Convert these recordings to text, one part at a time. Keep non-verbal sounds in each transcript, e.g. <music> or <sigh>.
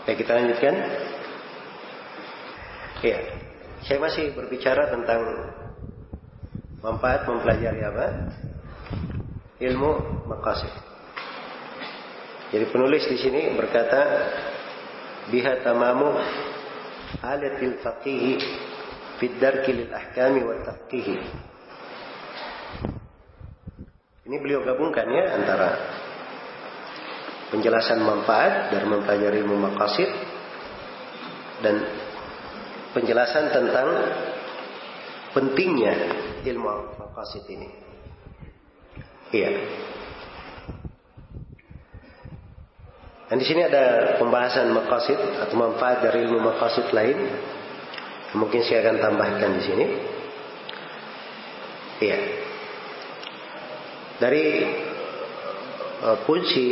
Baik, kita lanjutkan. Iya. Saya masih berbicara tentang manfaat mempelajari apa? Ilmu maqasid. Jadi penulis di sini berkata biha tamamu alatil faqih fi darki lil ahkami wa taqih. Ini beliau gabungkan ya antara penjelasan manfaat dari mempelajari ilmu maqasid dan penjelasan tentang pentingnya ilmu maqasid ini. Iya. Dan di sini ada pembahasan maqasid atau manfaat dari ilmu maqasid lain. Mungkin saya akan tambahkan di sini. Iya. Dari uh, kunci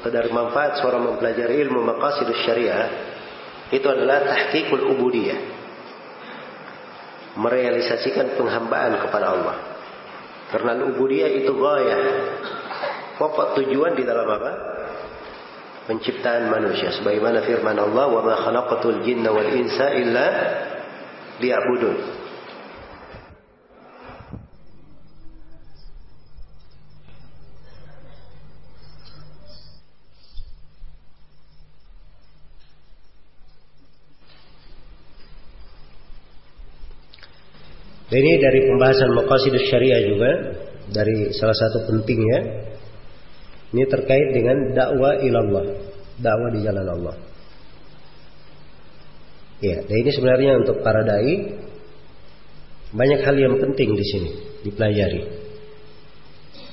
atau dari manfaat seorang mempelajari ilmu maqasidus syariah itu adalah tahqiqul ubudiyah. Merealisasikan penghambaan kepada Allah. Karena ubudiyah itu gaya. Pokok tujuan di dalam apa? Penciptaan manusia. Sebagaimana firman Allah, "Wa ma khalaqatul jinna wal insa illa liya'budun." Ini dari pembahasan maqasidus syariah juga dari salah satu pentingnya ini terkait dengan dakwah ilallah, dakwah di jalan Allah. Ya, dan ini sebenarnya untuk para dai banyak hal yang penting di sini dipelajari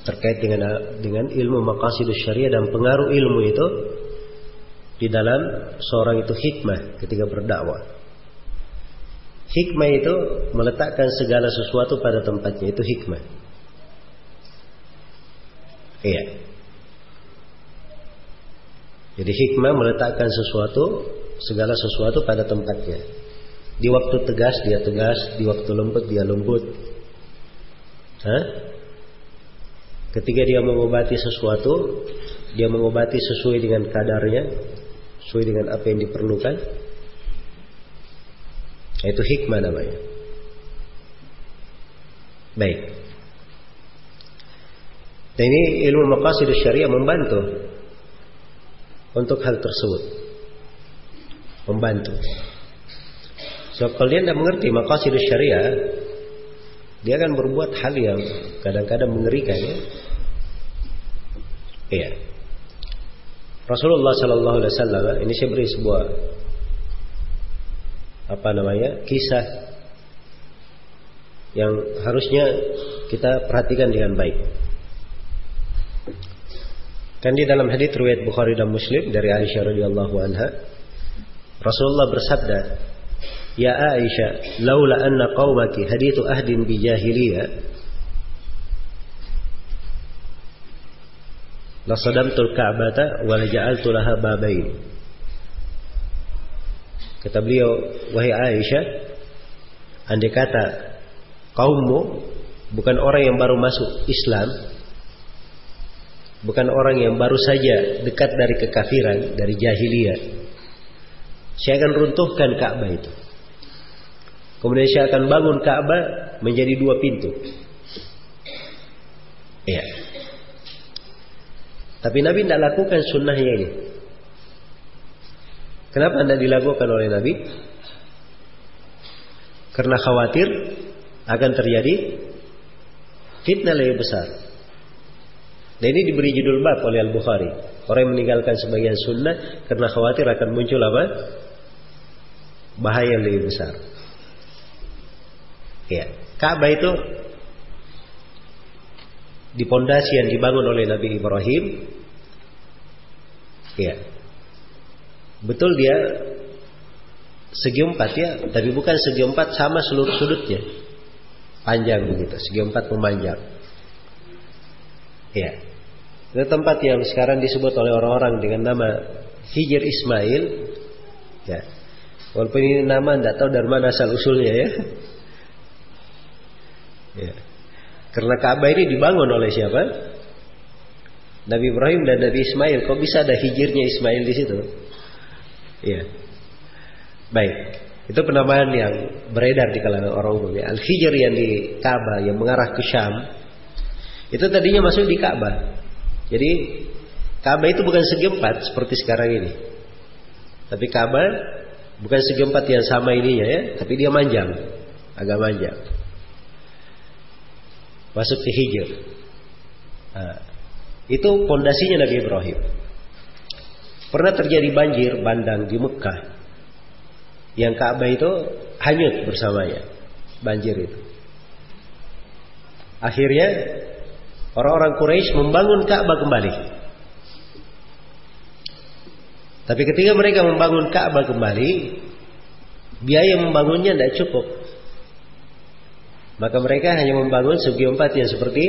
terkait dengan dengan ilmu maqasidus syariah dan pengaruh ilmu itu di dalam seorang itu hikmah ketika berdakwah. Hikmah itu meletakkan segala sesuatu pada tempatnya itu hikmah. Iya. Jadi hikmah meletakkan sesuatu segala sesuatu pada tempatnya. Di waktu tegas dia tegas, di waktu lembut dia lembut. Hah? Ketika dia mengobati sesuatu, dia mengobati sesuai dengan kadarnya, sesuai dengan apa yang diperlukan. Itu hikmah namanya. Baik. Dan ini ilmu maqasid syariah membantu untuk hal tersebut. Membantu. So kalau dia tidak mengerti maqasid syariah, dia akan berbuat hal yang kadang-kadang mengerikan ya. Iya. Rasulullah Sallallahu Alaihi Wasallam ini saya beri sebuah apa namanya kisah yang harusnya kita perhatikan dengan baik. Kan di dalam hadis riwayat Bukhari dan Muslim dari Aisyah radhiyallahu anha, Rasulullah bersabda, "Ya Aisyah, laula anna qaumaki hadithu ahdin bi jahiliyah, la sadamtul ka'bata wa la ja'altu laha babain." Kata beliau, wahai Aisyah, andai kata kaummu bukan orang yang baru masuk Islam, bukan orang yang baru saja dekat dari kekafiran, dari jahiliyah, saya akan runtuhkan Ka'bah itu. Kemudian saya akan bangun Ka'bah menjadi dua pintu. Ya. Tapi Nabi tidak lakukan sunnahnya ini. Kenapa tidak dilakukan oleh Nabi? Karena khawatir akan terjadi fitnah lebih besar. Dan ini diberi judul bab oleh Al-Bukhari. Orang yang meninggalkan sebagian sunnah karena khawatir akan muncul apa? Bahaya lebih besar. Ya, Ka'bah itu di pondasi yang dibangun oleh Nabi Ibrahim. Ya, Betul dia segi empat ya, tapi bukan segi empat sama seluruh sudutnya. Panjang begitu, segi empat memanjang. Ya. Itu tempat yang sekarang disebut oleh orang-orang dengan nama Hijr Ismail. Ya. Walaupun ini nama tidak tahu dari mana asal usulnya ya. ya. Karena Ka'bah ini dibangun oleh siapa? Nabi Ibrahim dan Nabi Ismail. Kok bisa ada hijirnya Ismail di situ? Iya. Baik. Itu penamaan yang beredar di kalangan orang umum ya. Al-Hijr yang di Ka'bah yang mengarah ke Syam itu tadinya masuk di Ka'bah. Jadi Ka'bah itu bukan segi empat seperti sekarang ini. Tapi Ka'bah bukan segi empat yang sama ininya ya, tapi dia manjang, agak manjang. Masuk ke Hijr. Nah, itu pondasinya Nabi Ibrahim. Pernah terjadi banjir bandang di Mekah yang Ka'bah itu hanyut bersamanya. Banjir itu. Akhirnya orang-orang Quraisy membangun Ka'bah kembali. Tapi ketika mereka membangun Ka'bah kembali, biaya membangunnya tidak cukup. Maka mereka hanya membangun segi empat yang seperti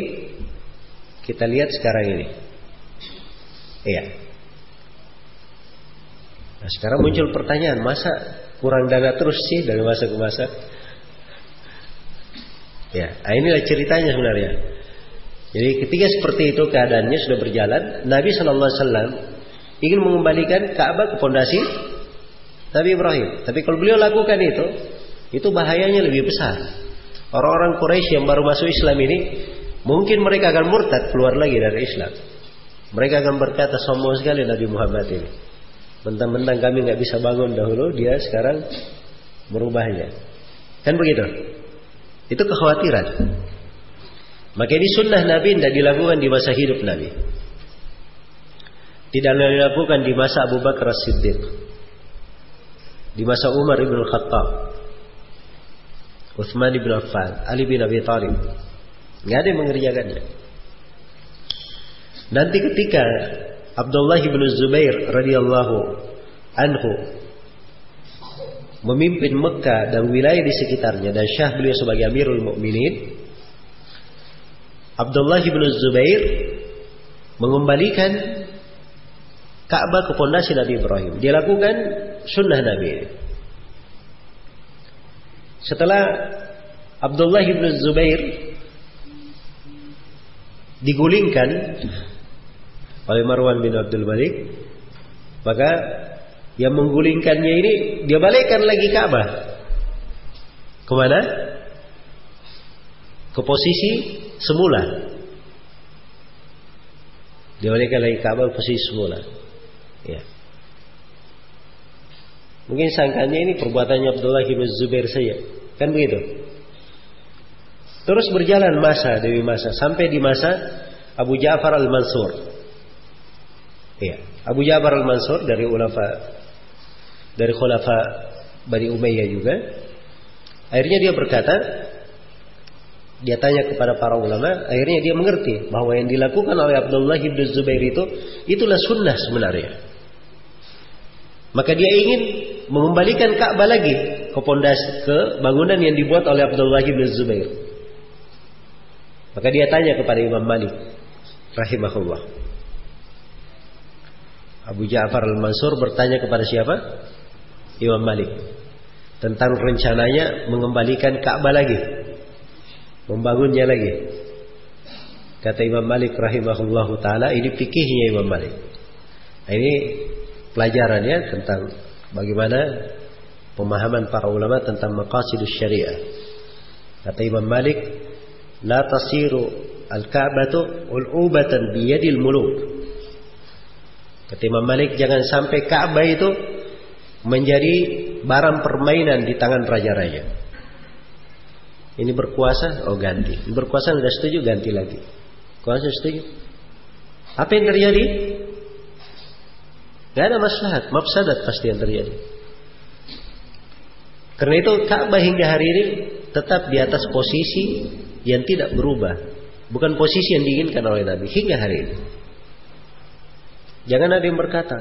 kita lihat sekarang ini. Iya. Nah sekarang muncul pertanyaan, masa kurang dana terus sih dari masa ke masa. Ya, nah inilah ceritanya sebenarnya. Jadi ketika seperti itu keadaannya sudah berjalan, Nabi Shallallahu Alaihi Wasallam ingin mengembalikan Ka'bah ke fondasi Nabi Ibrahim. Tapi kalau beliau lakukan itu, itu bahayanya lebih besar. Orang-orang Quraisy yang baru masuk Islam ini, mungkin mereka akan murtad keluar lagi dari Islam. Mereka akan berkata sombong sekali Nabi Muhammad ini. Mentang-mentang kami nggak bisa bangun dahulu, dia sekarang merubahnya. Kan begitu? Itu kekhawatiran. Maka ini sunnah Nabi tidak dilakukan di masa hidup Nabi. Tidak dilakukan di masa Abu Bakar As-Siddiq. Di masa Umar ibn Khattab. Uthman ibn Affan. Ali bin Abi Thalib. Nggak ada yang mengerjakannya. Nanti ketika Abdullah bin Zubair radhiyallahu anhu memimpin Mekah dan wilayah di sekitarnya dan syah beliau sebagai Amirul Mukminin Abdullah bin Zubair mengembalikan Ka'bah ke pondasi Nabi Ibrahim. Dia lakukan sunnah Nabi. Setelah Abdullah bin Zubair digulingkan oleh Marwan bin Abdul Malik, maka yang menggulingkannya ini dia balikkan lagi Ka'bah. Ke mana? Ke posisi semula. Dia balikkan lagi Ka'bah ke posisi semula. Ya. Mungkin sangkanya ini perbuatannya Abdullah bin Zubair saja. Kan begitu? Terus berjalan masa demi masa sampai di masa Abu Ja'far al-Mansur. Iya. Abu Ja'far al-Mansur dari ulama dari khulafa Bani Umayyah juga. Akhirnya dia berkata, dia tanya kepada para ulama, akhirnya dia mengerti bahwa yang dilakukan oleh Abdullah bin Zubair itu itulah sunnah sebenarnya. Maka dia ingin mengembalikan Ka'bah lagi ke pondasi ke bangunan yang dibuat oleh Abdullah bin Zubair. Maka dia tanya kepada Imam Malik rahimahullah. Abu Ja'far al-Mansur bertanya kepada siapa? Imam Malik. Tentang rencananya mengembalikan Ka'bah lagi. Membangunnya lagi. Kata Imam Malik rahimahullahu taala ini fikihnya Imam Malik. Nah, ini pelajarannya tentang bagaimana pemahaman para ulama tentang maqasidus syariah. Kata Imam Malik, la tasiru al-Ka'batu ul'ubatan biyadil muluk. Kata Imam Malik jangan sampai Ka'bah itu menjadi barang permainan di tangan raja-raja. Ini berkuasa, oh ganti. Ini berkuasa sudah setuju, ganti lagi. Kuasa setuju. Apa yang terjadi? Gak ada maslahat, mafsadat pasti yang terjadi. Karena itu Ka'bah hingga hari ini tetap di atas posisi yang tidak berubah. Bukan posisi yang diinginkan oleh Nabi hingga hari ini. Jangan ada yang berkata,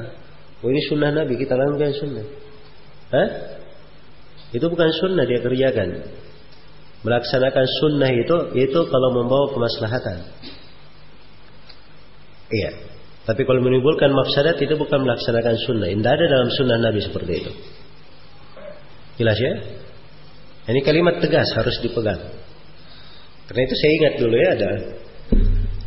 oh ini sunnah Nabi, kita lakukan sunnah. Hah? Itu bukan sunnah dia kerjakan. Melaksanakan sunnah itu, itu kalau membawa kemaslahatan. Iya. Tapi kalau menimbulkan mafsadat itu bukan melaksanakan sunnah. Tidak ada dalam sunnah Nabi seperti itu. Jelas ya? Ini kalimat tegas harus dipegang. Karena itu saya ingat dulu ya ada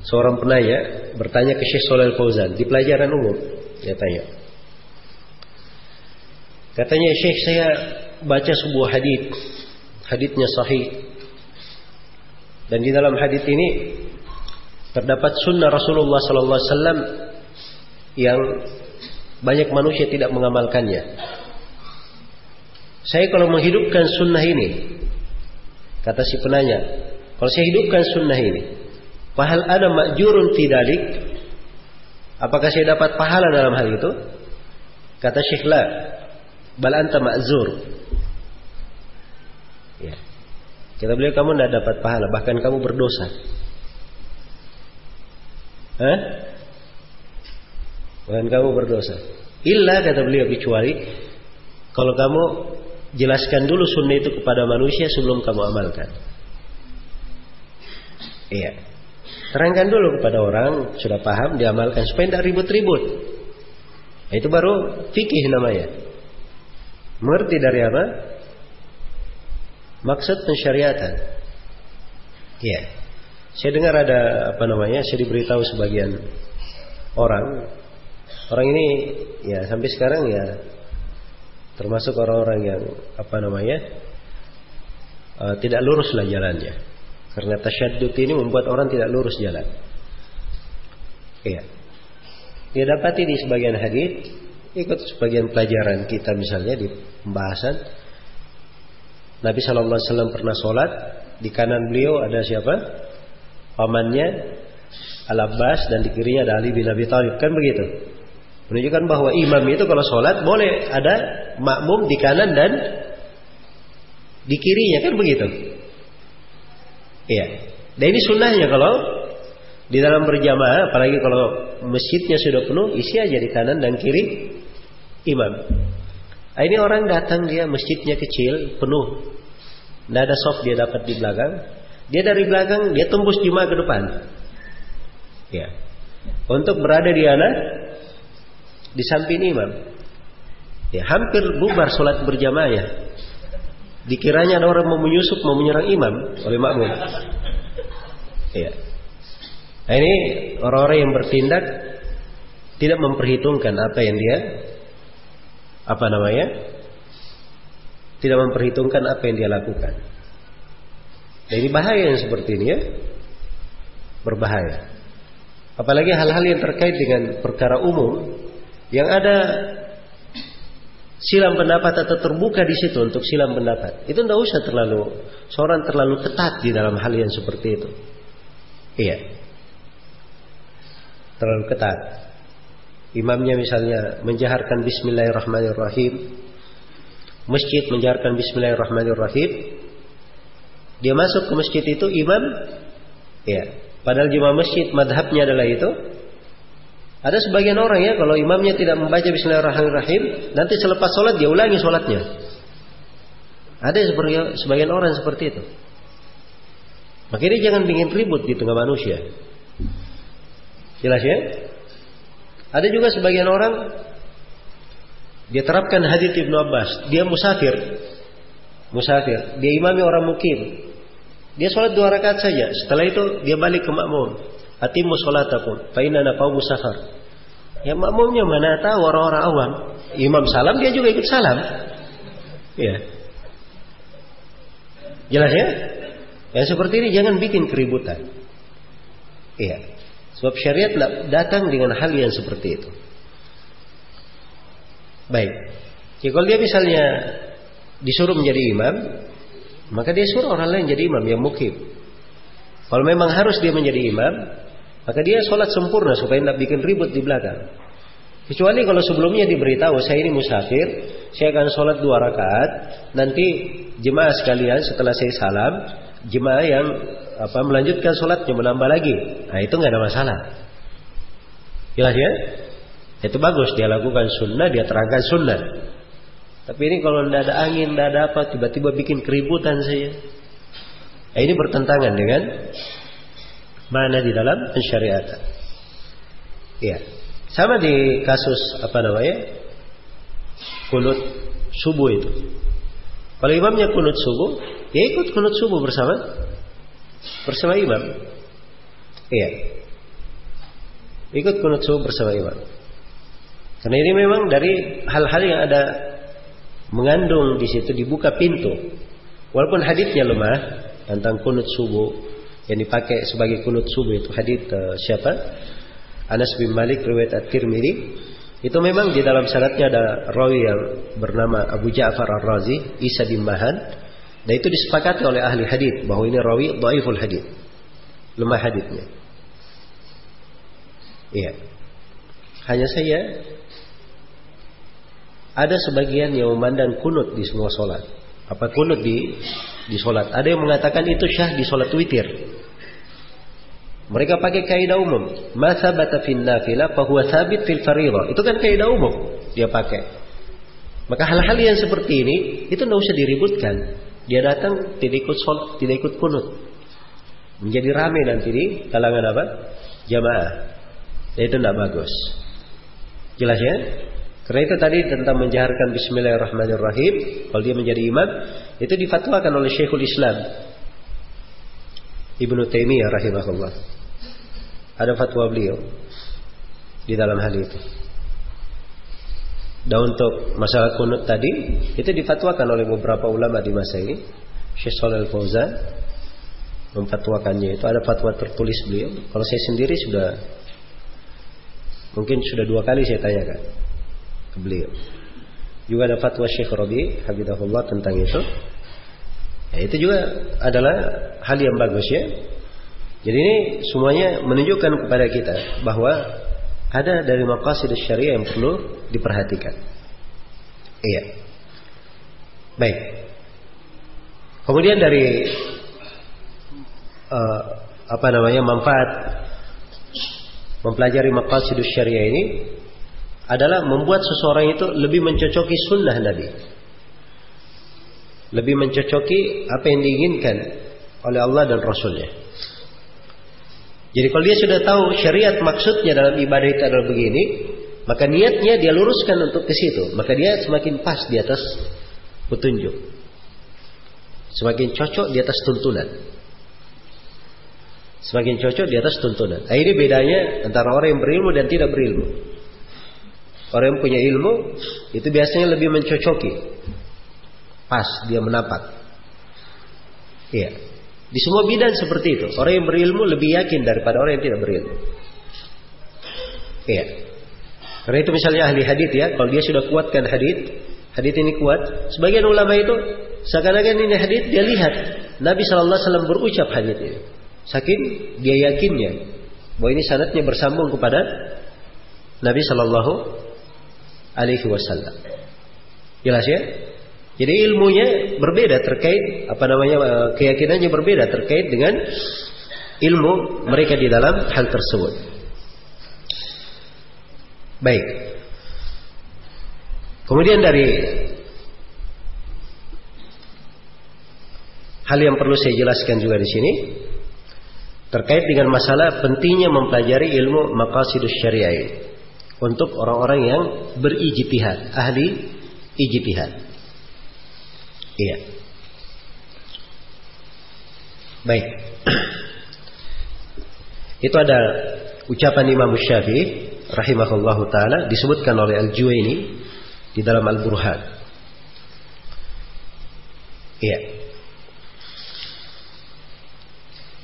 seorang penanya bertanya ke Syekh Soleh Fauzan di pelajaran umum dia tanya Katanya Syekh saya baca sebuah hadis. Hadisnya sahih. Dan di dalam hadis ini terdapat sunnah Rasulullah wasallam yang banyak manusia tidak mengamalkannya. Saya kalau menghidupkan sunnah ini, kata si penanya, kalau saya hidupkan sunnah ini, pahal ada makjurun tidalik, apakah saya dapat pahala dalam hal itu? Kata Syekh la, bal anta ma'zur. Ya. Kita beliau kamu tidak dapat pahala, bahkan kamu berdosa. Hah? Bahkan kamu berdosa. Illa kata beliau kecuali kalau kamu jelaskan dulu sunnah itu kepada manusia sebelum kamu amalkan. Iya. Terangkan dulu kepada orang sudah paham diamalkan supaya tidak ribut-ribut. Nah, itu baru fikih namanya. Mengerti dari apa? Maksud pensyariatan. Iya. Saya dengar ada apa namanya? Saya diberitahu sebagian orang. Orang ini ya sampai sekarang ya termasuk orang-orang yang apa namanya? Uh, tidak lurus lah jalannya. Karena tasyadud ini membuat orang tidak lurus jalan. Iya. Dia dapati di sebagian hadis ikut sebagian pelajaran kita misalnya di pembahasan. Nabi Shallallahu Alaihi Wasallam pernah sholat di kanan beliau ada siapa? Pamannya Al Abbas dan di kirinya ada Ali bin Abi Thalib. Kan begitu? Menunjukkan bahwa imam itu kalau sholat boleh ada makmum di kanan dan di kirinya. Kan begitu iya dan ini sunnahnya kalau di dalam berjamaah apalagi kalau masjidnya sudah penuh isi aja di kanan dan kiri imam. Nah, ini orang datang dia masjidnya kecil, penuh. Tidak ada soft dia dapat di belakang. Dia dari belakang dia tembus jemaah ke depan. Ya. Untuk berada di anak di samping imam. Ya, hampir bubar sholat berjamaah ya. Dikiranya ada orang mau menyusup, mau menyerang imam oleh makmum. Ya. Nah, ini orang-orang yang bertindak tidak memperhitungkan apa yang dia apa namanya? Tidak memperhitungkan apa yang dia lakukan. Dan ini bahaya yang seperti ini ya. Berbahaya. Apalagi hal-hal yang terkait dengan perkara umum yang ada silam pendapat atau terbuka di situ untuk silam pendapat. Itu tidak usah terlalu seorang terlalu ketat di dalam hal yang seperti itu. Iya. Terlalu ketat imamnya misalnya menjaharkan bismillahirrahmanirrahim masjid menjaharkan bismillahirrahmanirrahim dia masuk ke masjid itu imam ya padahal jemaah masjid madhabnya adalah itu ada sebagian orang ya kalau imamnya tidak membaca bismillahirrahmanirrahim nanti selepas sholat dia ulangi sholatnya ada sebagian orang seperti itu makanya jangan bikin ribut di tengah manusia jelas ya ada juga sebagian orang dia terapkan hadis Ibnu Abbas, dia musafir. Musafir, dia imami orang mukim. Dia sholat dua rakaat saja. Setelah itu dia balik ke makmum. Atimu sholatakum, fa inna qaum musafar. Ya makmumnya mana tahu orang-orang awam. Imam salam dia juga ikut salam. Ya. Jelas ya? Yang seperti ini jangan bikin keributan. Iya. Sebab syariat datang dengan hal yang seperti itu. Baik. Ya, kalau dia misalnya disuruh menjadi imam, maka dia suruh orang lain jadi imam yang mukim. Kalau memang harus dia menjadi imam, maka dia sholat sempurna supaya tidak bikin ribut di belakang. Kecuali kalau sebelumnya diberitahu saya ini musafir, saya akan sholat dua rakaat, nanti jemaah sekalian setelah saya salam, jemaah yang apa melanjutkan sholatnya menambah lagi, nah itu nggak ada masalah. Jelas ya? Itu bagus dia lakukan sunnah, dia terangkan sunnah. Tapi ini kalau tidak ada angin, tidak ada apa, tiba-tiba bikin keributan saya. Nah, ini bertentangan dengan mana di dalam pensyariatan. Iya. Sama di kasus apa namanya? Kunut subuh itu. Kalau imamnya kunut subuh, ya ikut kunut subuh bersama bersama imam. Iya. Ikut kunut subuh bersama imam. Karena ini memang dari hal-hal yang ada mengandung di situ dibuka pintu. Walaupun hadisnya lemah tentang kunut subuh yang dipakai sebagai kunut subuh itu hadis uh, siapa? Anas bin Malik riwayat At-Tirmidzi itu memang di dalam syaratnya ada rawi yang bernama Abu Ja'far Ar-Razi, Isa bin Mahan, dan itu disepakati oleh ahli hadis bahwa ini rawi dhaiful hadis. Lemah hadisnya. Iya. Hanya saya ada sebagian yang memandang kunut di semua sholat. Apa kunut di di sholat? Ada yang mengatakan itu syah di sholat witir. Mereka pakai kaidah umum. Masa bata fin nafilah sabit fil. Itu kan kaidah umum dia pakai. Maka hal-hal yang seperti ini itu tidak usah diributkan. Dia datang tidak ikut sholat, tidak ikut kunut. Menjadi ramai nanti di kalangan apa? Jamaah. Itu tidak bagus. Jelas ya? Karena itu tadi tentang menjaharkan Bismillahirrahmanirrahim. Kalau dia menjadi imam, itu difatwakan oleh Syekhul Islam. Ibnu Taimiyah rahimahullah. Ada fatwa beliau di dalam hal itu. Dan untuk masalah kunut tadi, itu difatwakan oleh beberapa ulama di masa ini. Syekh Shalal Fauzan memfatwakannya itu ada fatwa tertulis beliau. Kalau saya sendiri sudah mungkin sudah dua kali saya tanyakan ke beliau. Juga ada fatwa Syekh Rabi Habibullah tentang itu. Ya, itu juga adalah hal yang bagus ya. Jadi ini semuanya menunjukkan kepada kita bahwa ada dari maqasid syariah yang perlu diperhatikan. Iya. Baik. Kemudian dari uh, apa namanya manfaat mempelajari maqasid syariah ini adalah membuat seseorang itu lebih mencocoki sunnah Nabi. Lebih mencocoki apa yang diinginkan oleh Allah dan Rasulnya. Jadi kalau dia sudah tahu syariat maksudnya dalam ibadah itu adalah begini, maka niatnya dia luruskan untuk ke situ. Maka dia semakin pas di atas petunjuk. Semakin cocok di atas tuntunan. Semakin cocok di atas tuntunan. Nah, ini bedanya antara orang yang berilmu dan tidak berilmu. Orang yang punya ilmu itu biasanya lebih mencocoki. Pas dia menapak. Iya. Di semua bidang seperti itu. Orang yang berilmu lebih yakin daripada orang yang tidak berilmu. Iya. Karena itu misalnya ahli hadith ya, kalau dia sudah kuatkan hadith, hadith ini kuat. Sebagian ulama itu seakan-akan ini hadith dia lihat Nabi Wasallam berucap hadith ini. Saking dia yakinnya bahwa ini sanatnya bersambung kepada Nabi Shallallahu Alaihi Wasallam. Jelas ya? Jadi ilmunya berbeda terkait apa namanya eh, keyakinannya berbeda terkait dengan ilmu mereka di dalam hal tersebut. Baik. Kemudian dari hal yang perlu saya jelaskan juga di sini terkait dengan masalah pentingnya mempelajari ilmu maqasidus syariah untuk orang-orang yang berijtihad, ahli ijtihad. Iya. Baik. <clears throat> Itu ada ucapan Imam Syafi'i rahimahullahu taala disebutkan oleh Al-Juwaini di dalam Al-Burhan. Iya.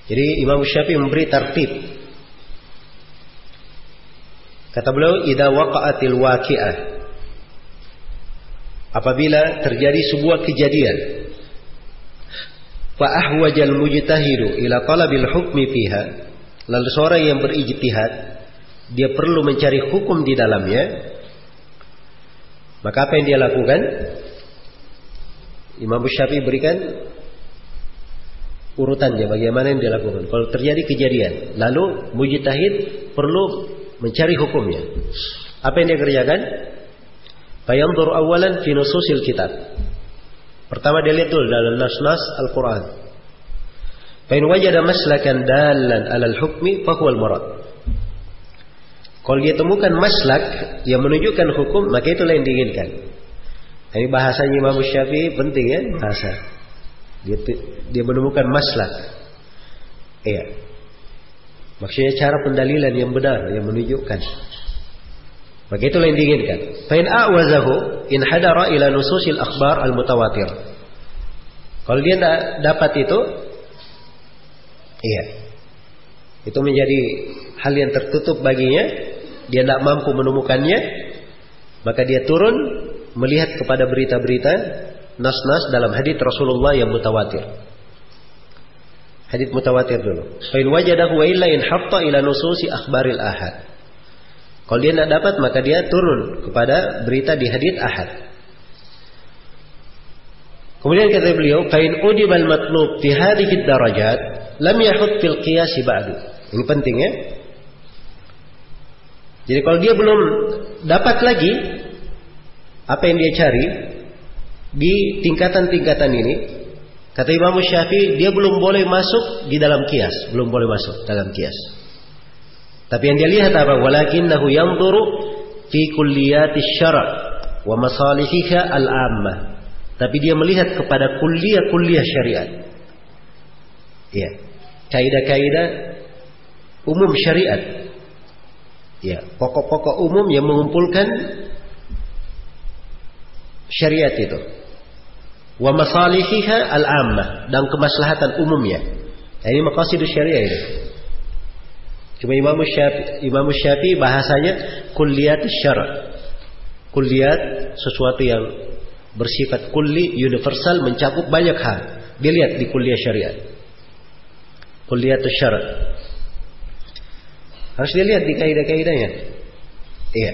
Jadi Imam Syafi'i memberi tertib. Kata beliau, "Idza waqa'atil waqi'ah. Apabila terjadi sebuah kejadian fa ahwajal mujtahidu ila talabil hukmi fiha lalu seorang yang berijtihad dia perlu mencari hukum di dalamnya maka apa yang dia lakukan? Imam Syafi'i berikan urutannya bagaimana yang dia lakukan. Kalau terjadi kejadian lalu mujtahid perlu mencari hukumnya apa yang dia kerjakan Fayanzur awalan fi nususil kitab. Pertama dia lihat dulu dalam nas-nas Al-Quran. Fa in wajada maslakan dalan alal hukmi fa murad. Kalau dia temukan maslak yang menunjukkan hukum, maka itulah yang diinginkan. Ini bahasanya Imam Syafi'i penting ya bahasa. Dia, dia menemukan maslak. Iya. Maksudnya cara pendalilan yang benar yang menunjukkan. Maka yang diinginkan. Fain a'wazahu in hadara ila nususil akhbar al mutawatir. Kalau dia tidak dapat itu, iya, itu menjadi hal yang tertutup baginya. Dia tidak mampu menemukannya, maka dia turun melihat kepada berita-berita nas-nas dalam hadits Rasulullah yang mutawatir. Hadits mutawatir dulu. Fain wajadahu wa illa in hatta ila nususi akhbaril ahad. Kalau dia tidak dapat maka dia turun kepada berita di hadits ahad. Kemudian kata beliau, "Fain udibal matlub fi hadhihi darajat lam yahud fil qiyas ba'du." Ini penting ya. Jadi kalau dia belum dapat lagi apa yang dia cari di tingkatan-tingkatan ini, kata Imam Syafi'i dia belum boleh masuk di dalam kias, belum boleh masuk dalam kias. Tapi yang dia lihat apa? Walakinnahu yanzuru fi kulliyati syara' wa masalihiha al-ammah. Tapi dia melihat kepada kuliah-kuliah syariat. Ya. Kaidah-kaidah umum syariat. Ya, pokok-pokok umum yang mengumpulkan syariat itu. Wa masalihiha al-ammah dan kemaslahatan umumnya. Ini maqasidus syariah ini. Cuma Imam Syafi'i, Imam Syafi'i bahasanya kulliyat syar. Kulliyat sesuatu yang bersifat kulli, universal, mencakup banyak hal. Dilihat di kuliah syariat. Kulliyat syar. Harus dilihat di kaidah-kaidahnya. Iya.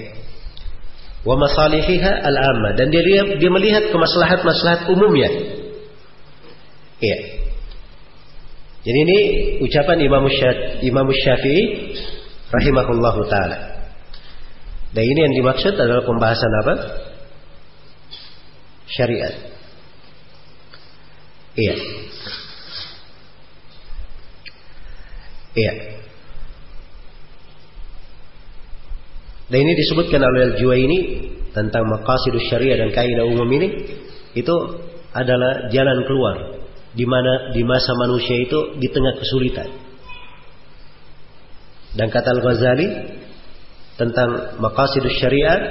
Wa masalihiha al-amma dan dia dia melihat kemaslahat-maslahat umumnya. Iya. Jadi ini ucapan Imam Syafi'i, Imam Syafi'i rahimahullahu taala. Dan ini yang dimaksud adalah pembahasan apa? Syariat. Iya. Iya. Dan ini disebutkan oleh Al-Juwaini tentang maqasidus syariah dan kaidah umum ini itu adalah jalan keluar di mana di masa manusia itu di tengah kesulitan. Dan kata Al-Ghazali tentang maqasidus syariat,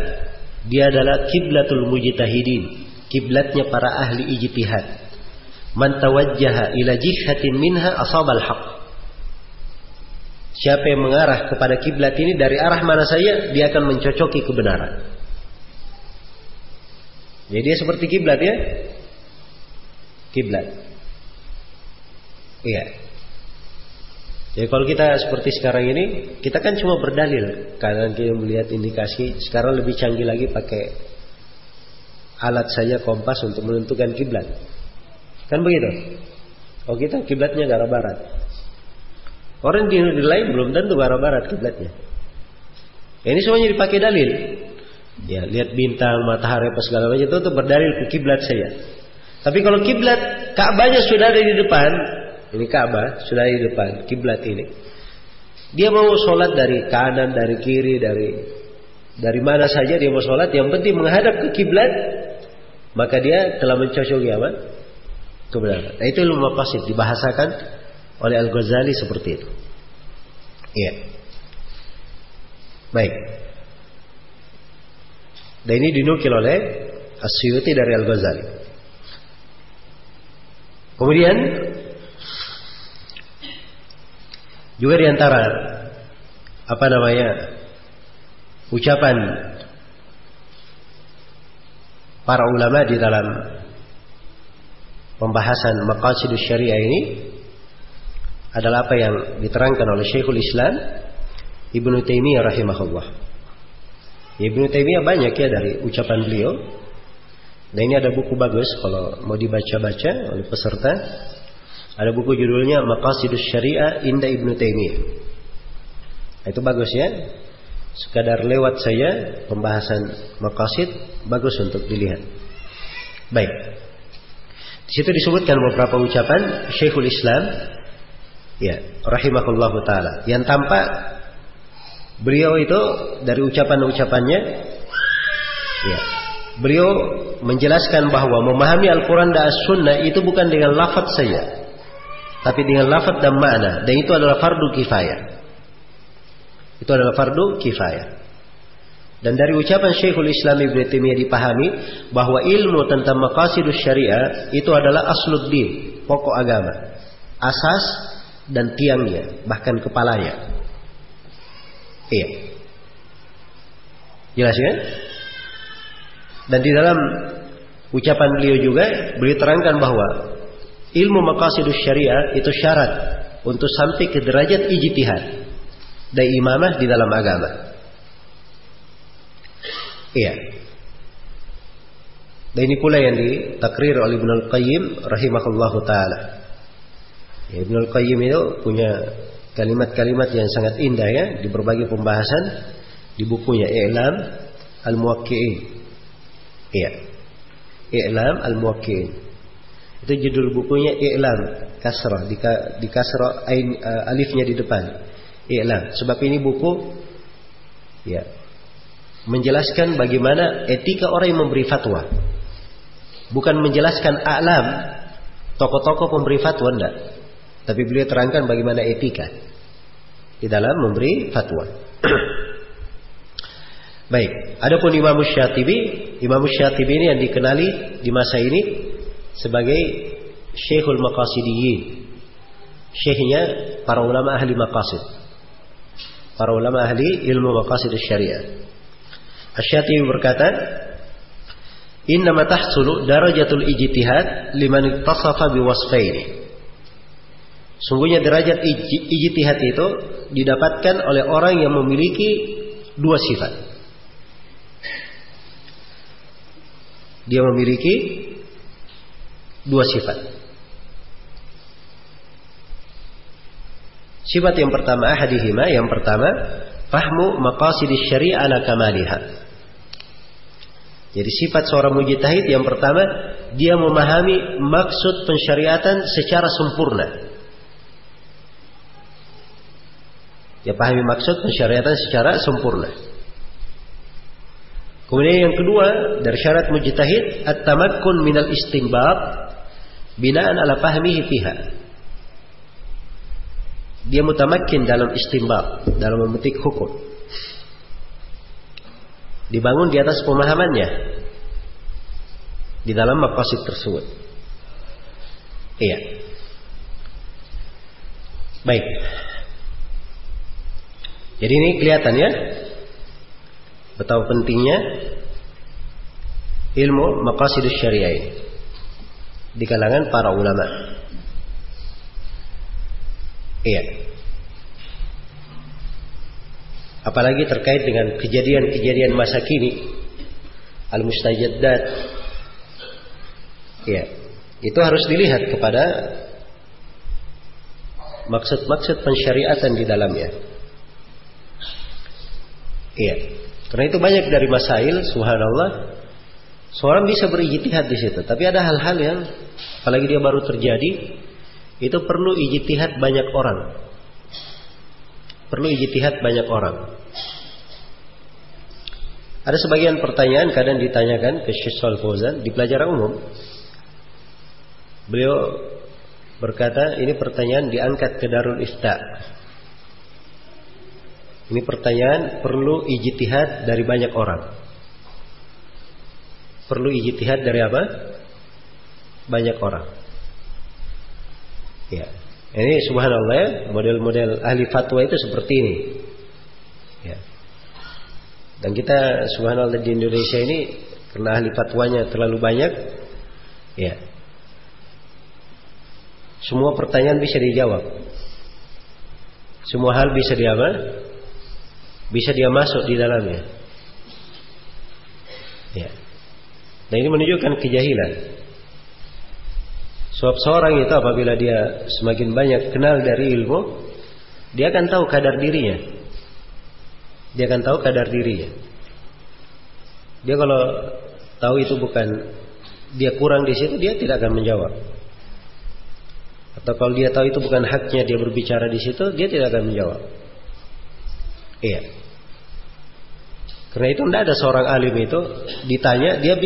dia adalah kiblatul mujtahidin, kiblatnya para ahli ijtihad. Man tawajjaha ila jihatin minha asabal haq. Siapa yang mengarah kepada kiblat ini dari arah mana saja, dia akan mencocoki kebenaran. Jadi dia seperti kiblat ya. Kiblat. Iya. Jadi kalau kita seperti sekarang ini, kita kan cuma berdalil karena kita melihat indikasi. Sekarang lebih canggih lagi pakai alat saja kompas untuk menentukan kiblat. Kan begitu? Oh kita kiblatnya ke arah barat. Orang di negeri lain belum tentu arah barat kiblatnya. Ini semuanya dipakai dalil. Ya, lihat bintang, matahari apa segala macam itu untuk berdalil ke kiblat saya. Tapi kalau kiblat Ka'bahnya sudah ada di depan, ini Ka'bah sudah di depan kiblat ini. Dia mau sholat dari kanan, dari kiri, dari dari mana saja dia mau sholat. Yang penting menghadap ke kiblat, maka dia telah mencocoki apa? Kebenaran. Nah itu ilmu maqasid dibahasakan oleh Al Ghazali seperti itu. Iya. Baik. Dan ini dinukil oleh Asyuti dari Al Ghazali. Kemudian juga di antara apa namanya ucapan para ulama di dalam pembahasan maqasidus syariah ini adalah apa yang diterangkan oleh Syekhul Islam Ibnu Taimiyah rahimahullah. Ibnu Taimiyah banyak ya dari ucapan beliau. Dan ini ada buku bagus kalau mau dibaca-baca oleh peserta ada buku judulnya Maqasidus Syariah Inda Ibnu Taimiyah. Itu bagus ya. Sekadar lewat saya pembahasan maqasid bagus untuk dilihat. Baik. Di situ disebutkan beberapa ucapan Syekhul Islam ya, rahimahullahu taala. Yang tampak beliau itu dari ucapan-ucapannya ya, beliau menjelaskan bahwa memahami Al-Qur'an dan As-Sunnah itu bukan dengan lafaz saja, tapi dengan lafaz dan makna dan itu adalah fardu kifayah. Itu adalah fardu kifayah. Dan dari ucapan Syekhul Islam Ibn Taimiyah dipahami bahwa ilmu tentang maqasidus syariah itu adalah asluddin, pokok agama. Asas dan tiangnya, bahkan kepalanya. Iya. Jelas ya? Dan di dalam ucapan beliau juga beliau terangkan bahwa ilmu maqasidus syariah itu syarat untuk sampai ke derajat ijtihad dan imamah di dalam agama. Iya. Dan ini pula yang ditakrir oleh Ibnu Al-Qayyim rahimahullahu taala. Ibnu Al-Qayyim itu punya kalimat-kalimat yang sangat indah ya di berbagai pembahasan di bukunya I'lam Al-Muwaqqi'in. Iya. I'lam Al-Muwaqqi'in. Itu judul bukunya I'lam kasrah di, di kasrah ain, uh, alifnya di depan. I'lam. Sebab ini buku ya menjelaskan bagaimana etika orang yang memberi fatwa. Bukan menjelaskan alam tokoh-tokoh pemberi fatwa enggak. Tapi beliau terangkan bagaimana etika di dalam memberi fatwa. <clears throat> Baik, adapun Imam Syatibi, Imam Syatibi ini yang dikenali di masa ini sebagai Syekhul Maqasidiyin. Syekhnya para ulama ahli maqasid. Para ulama ahli ilmu maqasid syariah. Asyatibi berkata, Innama tahsulu darajatul ijtihad liman ittasafa biwasfaini. Sungguhnya derajat ijtihad itu didapatkan oleh orang yang memiliki dua sifat. Dia memiliki dua sifat. Sifat yang pertama hadihima yang pertama fahmu maqasidis syari'a ala kamaliha jadi sifat seorang mujtahid yang pertama dia memahami maksud pensyariatan secara sempurna. Dia pahami maksud pensyariatan secara sempurna. Kemudian yang kedua dari syarat mujtahid at-tamakkun minal istinbab binaan ala fahmihi fiha. Dia mutamakin dalam istinbab, dalam memetik hukum dibangun di atas pemahamannya di dalam maqasid tersebut. Iya. Baik. Jadi ini kelihatan ya betapa pentingnya ilmu maqasid syariah ini di kalangan para ulama. Iya. Apalagi terkait dengan kejadian-kejadian masa kini. Al-mustajaddat. Ya. Itu harus dilihat kepada maksud-maksud pensyariatan di dalamnya. Iya. Karena itu banyak dari masail, subhanallah, seorang bisa berijtihad di situ, tapi ada hal-hal yang apalagi dia baru terjadi, itu perlu ijtihad banyak orang. Perlu ijtihad banyak orang. Ada sebagian pertanyaan kadang ditanyakan ke Syekh Fauzan di pelajaran umum. Beliau berkata, ini pertanyaan diangkat ke Darul Ifta. Ini pertanyaan perlu ijtihad dari banyak orang. Perlu ijtihad dari apa? Banyak orang. Ya. Ini subhanallah ya, model-model ahli fatwa itu seperti ini. Ya. Dan kita subhanallah di Indonesia ini karena ahli fatwanya terlalu banyak, ya. Semua pertanyaan bisa dijawab. Semua hal bisa dia apa? Bisa dia masuk di dalamnya. Ya. Dan ini menunjukkan kejahilan. Sebab seorang itu apabila dia semakin banyak kenal dari ilmu, dia akan tahu kadar dirinya. Dia akan tahu kadar dirinya. Dia kalau tahu itu bukan dia kurang di situ, dia tidak akan menjawab. Atau kalau dia tahu itu bukan haknya dia berbicara di situ, dia tidak akan menjawab. Iya. Karena itu tidak ada seorang alim itu ditanya dia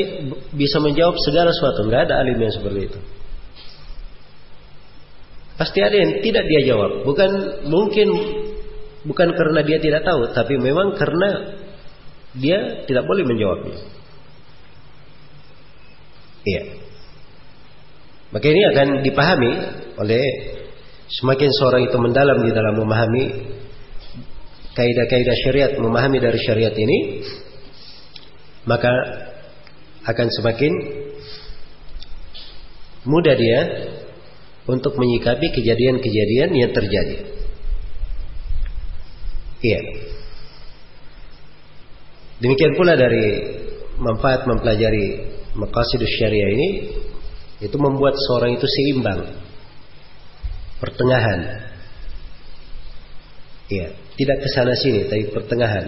bisa menjawab segala sesuatu. Tidak ada alim yang seperti itu. Pasti ada yang tidak dia jawab. Bukan mungkin bukan karena dia tidak tahu, tapi memang karena dia tidak boleh menjawabnya. Iya. Maka ini akan dipahami oleh semakin seorang itu mendalam di dalam memahami kaidah-kaidah syariat, memahami dari syariat ini, maka akan semakin mudah dia untuk menyikapi kejadian-kejadian yang terjadi. Iya. Demikian pula dari manfaat mempelajari maqasidus syariah ini itu membuat seorang itu seimbang. Pertengahan. Iya, tidak ke sana sini tapi pertengahan.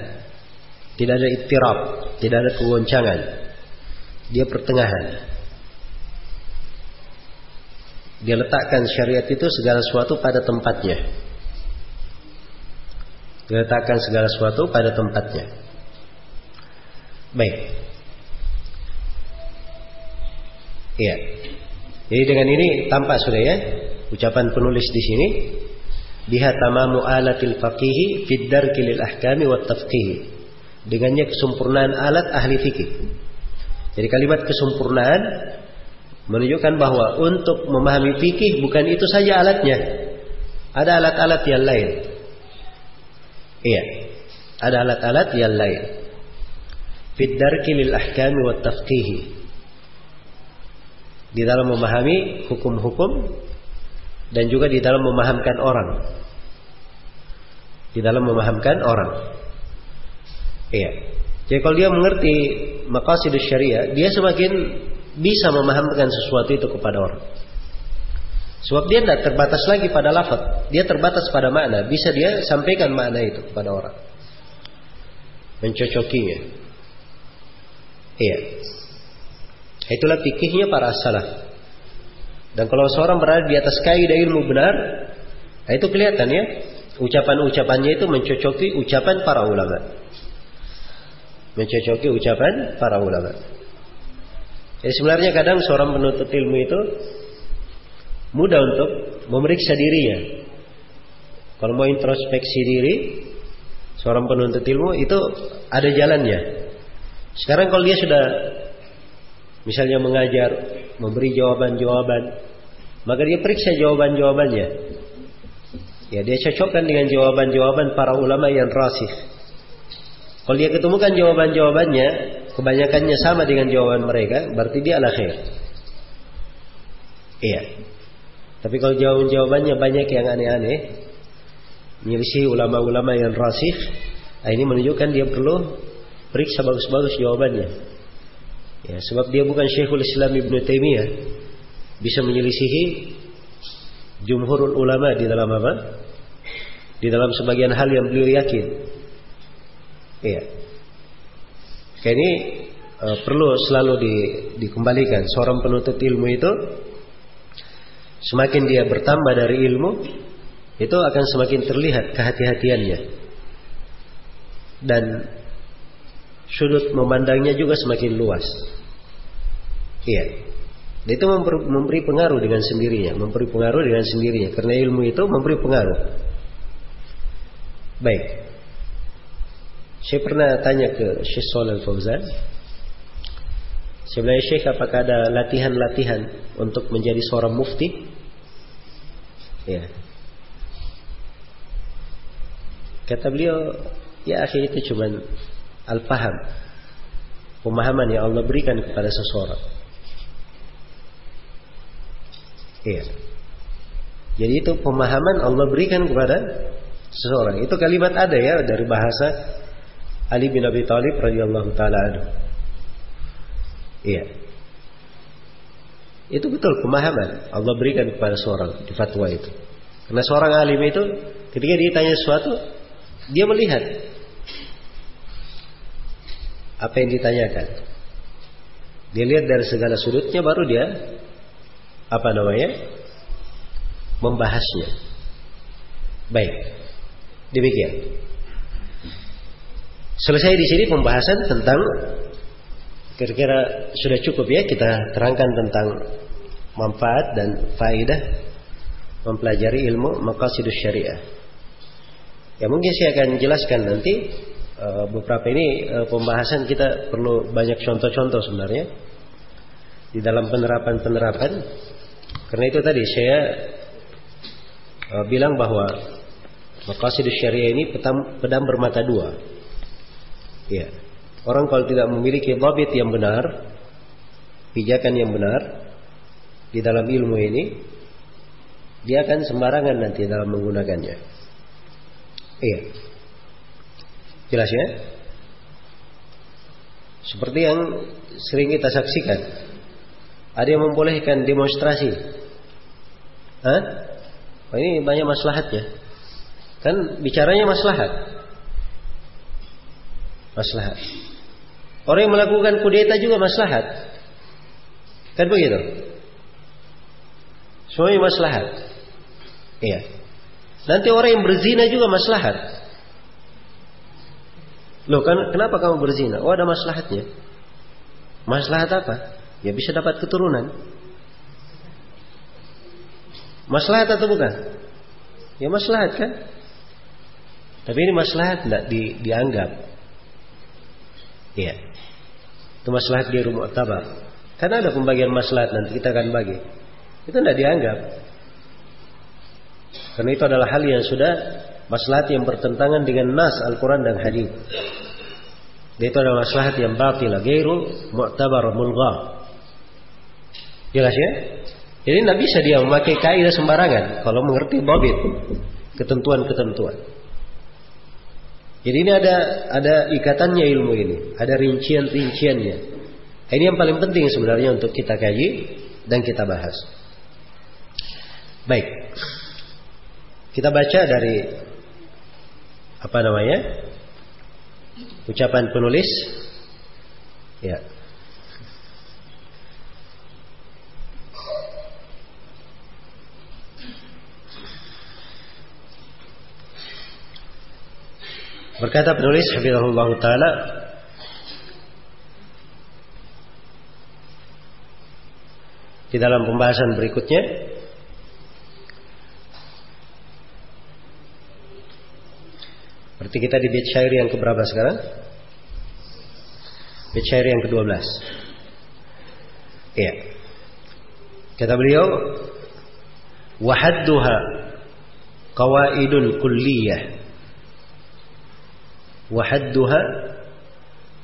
Tidak ada ittirab, tidak ada kegoncangan. Dia pertengahan. Dia letakkan syariat itu segala sesuatu pada tempatnya. Dia letakkan segala sesuatu pada tempatnya. Baik. Iya. Jadi dengan ini tampak sudah ya ucapan penulis di sini biha tamamu alatil faqihi fid darkil ahkami wat tafqih. Dengannya kesempurnaan alat ahli fikih. Jadi kalimat kesempurnaan menunjukkan bahwa untuk memahami fikih bukan itu saja alatnya. Ada alat-alat yang lain. Iya. Ada alat-alat yang lain fid lil ahkami wat tafqihi di dalam memahami hukum-hukum dan juga di dalam memahamkan orang. Di dalam memahamkan orang. Iya. Jadi kalau dia mengerti maqasidus syariah dia semakin bisa memahamkan sesuatu itu kepada orang. Sebab dia tidak terbatas lagi pada lafaz. Dia terbatas pada makna. Bisa dia sampaikan makna itu kepada orang. Mencocokinya. Iya. Itulah fikihnya para salaf. Dan kalau seorang berada di atas kaidah ilmu benar, nah itu kelihatan ya. Ucapan-ucapannya itu mencocoki ucapan para ulama. Mencocoki ucapan para ulama. Jadi sebenarnya kadang seorang penuntut ilmu itu mudah untuk memeriksa dirinya. Kalau mau introspeksi diri, seorang penuntut ilmu itu ada jalannya. Sekarang kalau dia sudah misalnya mengajar, memberi jawaban-jawaban, maka dia periksa jawaban-jawabannya. Ya, dia cocokkan dengan jawaban-jawaban para ulama yang rasih. Kalau dia ketemukan jawaban-jawabannya, kebanyakannya sama dengan jawaban mereka, berarti dia ala khair. Iya. Tapi kalau jawaban-jawabannya banyak yang aneh-aneh, menyelisih ulama-ulama yang rasih, nah ini menunjukkan dia perlu Periksa bagus-bagus jawabannya. Ya, sebab dia bukan Syekhul Islam Ibn Taimiyah. Bisa menyelisihi jumhurul ulama di dalam apa? Di dalam sebagian hal yang beliau yakin. Iya. Kayak ini uh, perlu selalu di, dikembalikan. Seorang penuntut ilmu itu semakin dia bertambah dari ilmu, itu akan semakin terlihat kehati-hatiannya. Dan sudut memandangnya juga semakin luas. Iya. Dan itu memberi pengaruh dengan sendirinya, memberi pengaruh dengan sendirinya karena ilmu itu memberi pengaruh. Baik. Saya pernah tanya ke Syekh Shalal Fauzan. Sebenarnya Syekh apakah ada latihan-latihan untuk menjadi seorang mufti? Ya. Kata beliau, ya akhirnya itu cuma al-faham. Pemahaman yang Allah berikan kepada seseorang. Iya. Jadi itu pemahaman Allah berikan kepada seseorang. Itu kalimat ada ya dari bahasa Ali bin Abi Thalib radhiyallahu taala Iya. Itu betul pemahaman Allah berikan kepada seorang di fatwa itu. Karena seorang alim itu ketika ditanya sesuatu dia melihat apa yang ditanyakan. Dia lihat dari segala sudutnya baru dia apa namanya? membahasnya. Baik. Demikian. Selesai di sini pembahasan tentang kira-kira sudah cukup ya kita terangkan tentang manfaat dan faidah mempelajari ilmu maqasidus syariah. Ya mungkin saya akan jelaskan nanti beberapa ini uh, pembahasan kita perlu banyak contoh-contoh sebenarnya di dalam penerapan-penerapan. Karena itu tadi saya uh, bilang bahwa maqasid syariah ini pedang, pedang bermata dua. Ya. Orang kalau tidak memiliki dhabit yang benar, pijakan yang benar di dalam ilmu ini, dia akan sembarangan nanti dalam menggunakannya. Iya. Jelas ya? Seperti yang sering kita saksikan. Ada yang membolehkan demonstrasi. Hah? Oh, ini banyak maslahatnya. Kan bicaranya maslahat. Maslahat. Orang yang melakukan kudeta juga maslahat. Kan begitu? Semuanya maslahat. Iya. Nanti orang yang berzina juga maslahat. Loh kan kenapa kamu berzina? Oh ada maslahatnya. Maslahat apa? Ya bisa dapat keturunan. Maslahat atau bukan? Ya maslahat kan? Tapi ini maslahat tidak di, dianggap. Iya. Itu maslahat di rumah tabar. Karena ada pembagian maslahat nanti kita akan bagi. Itu tidak dianggap. Karena itu adalah hal yang sudah maslahat yang bertentangan dengan nas Al-Quran dan hadis. Itu adalah maslahat yang batil, gairu mu'tabar mulgha. Jelas ya? Jadi tidak bisa dia memakai kaidah sembarangan kalau mengerti babit ketentuan-ketentuan. Jadi ini ada ada ikatannya ilmu ini, ada rincian-rinciannya. Ini yang paling penting sebenarnya untuk kita kaji dan kita bahas. Baik. Kita baca dari apa namanya? Ucapan penulis. Ya. Berkata penulis Hafizahullah Ta'ala Di dalam pembahasan berikutnya Berarti kita di bait syair yang keberapa sekarang? Bait syair yang ke-12. Iya. Kata beliau, "Wahadduha qawaidun kulliyah." Wahadduha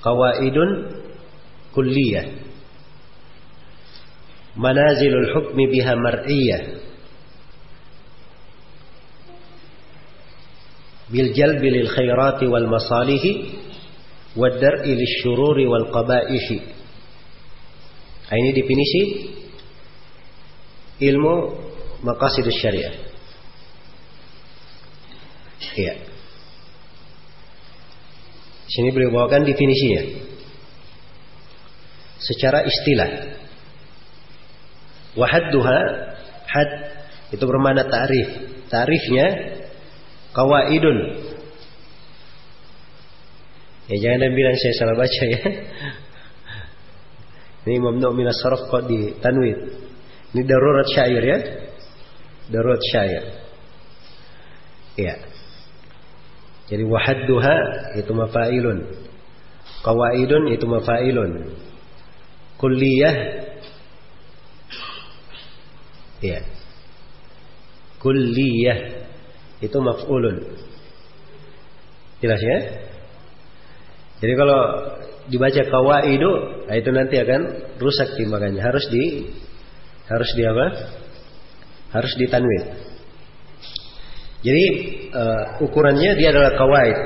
qawaidun kulliyah. Manazilul hukmi biha mar'iyah. Bil jalbi khairati wal masalihi wad dar'i syururi wal qaba'ihi. Nah, ini definisi ilmu syariah. Iya. Sini beliau bawakan definisinya. Secara istilah. Wahadduha had itu bermakna ta'rif. Ta'rifnya kawaidun. Ya jangan ada bilang saya salah baca ya. Ini mamnu min sarf kok di tanwid. Ini darurat syair ya. Darurat syair. Ya. Jadi wahadduha itu mafailun. Kawaidun itu mafailun. Kulliyah Ya. Kulliyah itu maf'ulun. Jelas ya? Jadi kalau dibaca kawaidu, nah itu nanti akan rusak timbangannya. Harus di harus di apa? Harus ditanwin. Jadi uh, ukurannya dia adalah kawaid.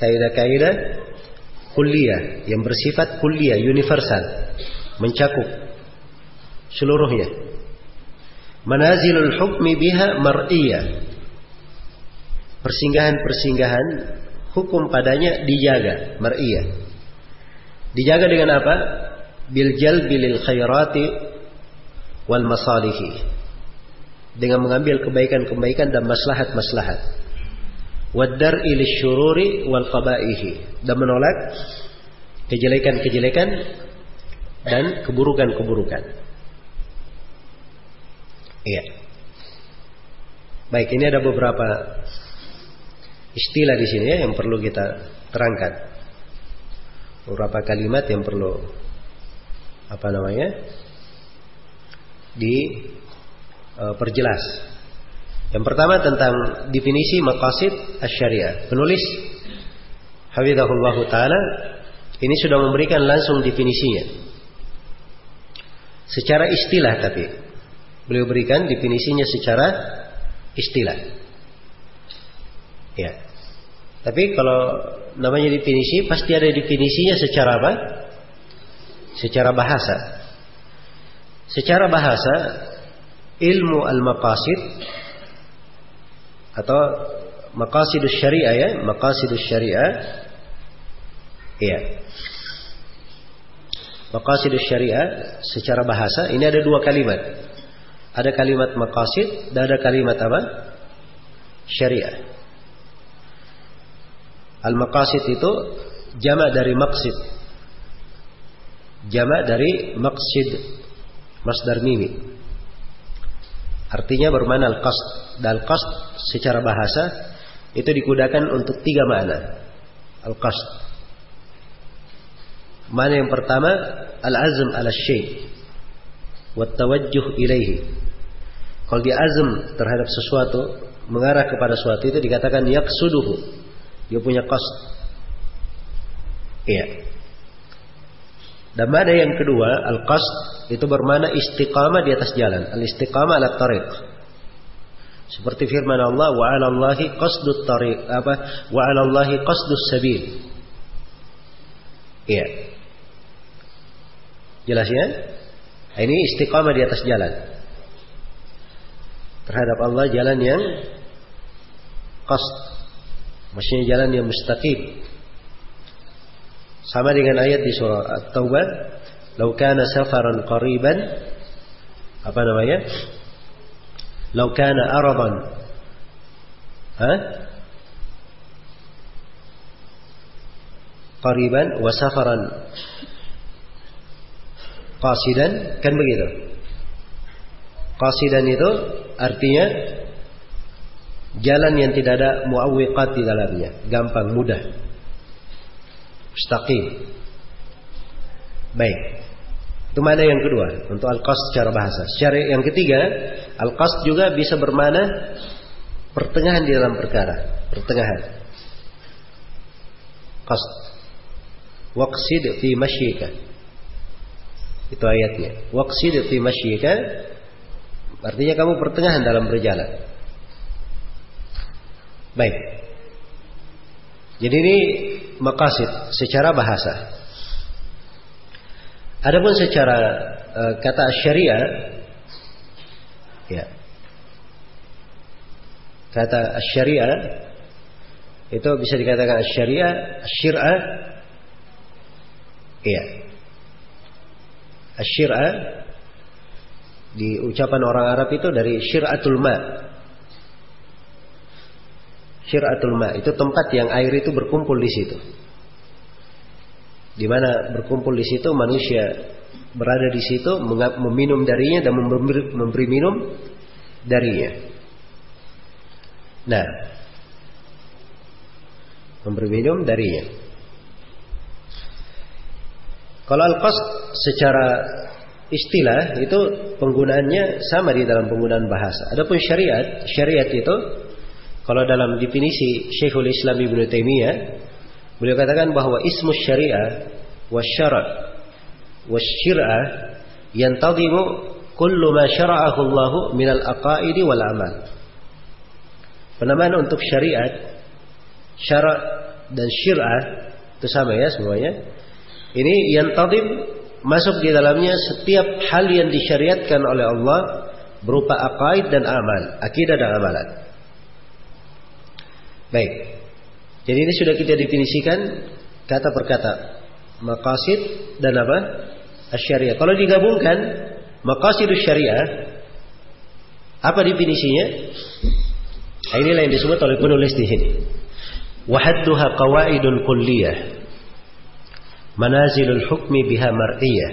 Kaidah-kaidah kuliah yang bersifat kuliah universal, mencakup seluruhnya. Manazilul hukmi biha mar'iyah persinggahan-persinggahan hukum padanya dijaga mar'iyah. Dijaga dengan apa? Bil jalbi lil khairati wal masalihi. Dengan mengambil kebaikan-kebaikan dan maslahat-maslahat. Waddar ilis syururi wal qabaihi. Dan menolak kejelekan-kejelekan dan keburukan-keburukan. Iya. Baik, ini ada beberapa istilah di sini ya yang perlu kita terangkan. Beberapa kalimat yang perlu apa namanya? diperjelas. E, yang pertama tentang definisi maqasid asy-syariah. Penulis Hafizahullah taala ini sudah memberikan langsung definisinya. Secara istilah tapi beliau berikan definisinya secara istilah. Ya. Tapi kalau namanya definisi pasti ada definisinya secara apa? Secara bahasa. Secara bahasa ilmu al-maqasid atau maqasidus syariah ya, maqasidus syariah. Iya. Maqasidus syariah secara bahasa ini ada dua kalimat. Ada kalimat maqasid dan ada kalimat apa? Syariah. Al-maqasid itu jamak dari maqsid. Jamak dari maqsid. Masdar mimi. Artinya bermana al-qasd. Dan al-qasd secara bahasa itu digunakan untuk tiga makna. Al-qasd. Mana yang pertama al-azm ala syai' wa tawajjuh ilaihi. Kalau dia azm terhadap sesuatu, mengarah kepada sesuatu itu dikatakan yaqsuduhu dia punya qasd. Iya. Dan mana yang kedua, al-qasd itu bermana istiqamah di atas jalan. Al-istiqamah ala tariq. Seperti firman Allah, wa 'ala Allahi qasdut tariq apa? Wa 'ala Allahi qasdus sabil. Iya. Jelas ya? Ini istiqamah di atas jalan. Terhadap Allah jalan yang qasd Maksudnya jalan yang mustaqim. Sama dengan ayat di surah At-Taubah, "Lau kana safaran qariban" apa namanya? "Lau kana aradan" ha? Qariban wa safaran qasidan kan begitu. Qasidan itu artinya Jalan yang tidak ada muawwiqat di dalamnya, gampang, mudah. Mustaqim. Baik. Itu mana yang kedua untuk al-qasd secara bahasa. Secara yang ketiga, al-qasd juga bisa bermana pertengahan di dalam perkara, pertengahan. Qasd. Waqsid fi masyika. Itu ayatnya. Waqsid fi masyika artinya kamu pertengahan dalam berjalan. Baik. Jadi ini makasid secara bahasa. Adapun secara uh, kata syariah ya. Kata syariah itu bisa dikatakan syariah, syir'ah iya. Syir'ah di ucapan orang Arab itu dari syir'atul ma' Syiratul ma itu tempat yang air itu berkumpul di situ. Di mana berkumpul di situ manusia berada di situ meminum darinya dan memberi, memberi minum darinya. Nah, memberi minum darinya. Kalau al-qasd secara istilah itu penggunaannya sama di dalam penggunaan bahasa. Adapun syariat, syariat itu kalau dalam definisi Syekhul Islam Ibnu Taimiyah, beliau katakan bahwa ismu syariah wasyara' wasyir'ah yantadhimu kullu ma syara'ahu Allah min al-aqaidi wal amal. Penamaan untuk syariat, syara' dan syir'ah itu sama ya semuanya. Ini yang tadim masuk di dalamnya setiap hal yang disyariatkan oleh Allah berupa aqaid dan amal, akidah dan amalan. Baik. Jadi ini sudah kita definisikan kata per kata. Maqasid dan apa? Asyariah. Kalau digabungkan maqasid syariah apa definisinya? Nah, inilah yang disebut oleh penulis di sini. Wahadduha qawaidul kulliyah. Manazilul hukmi biha mar'iyah.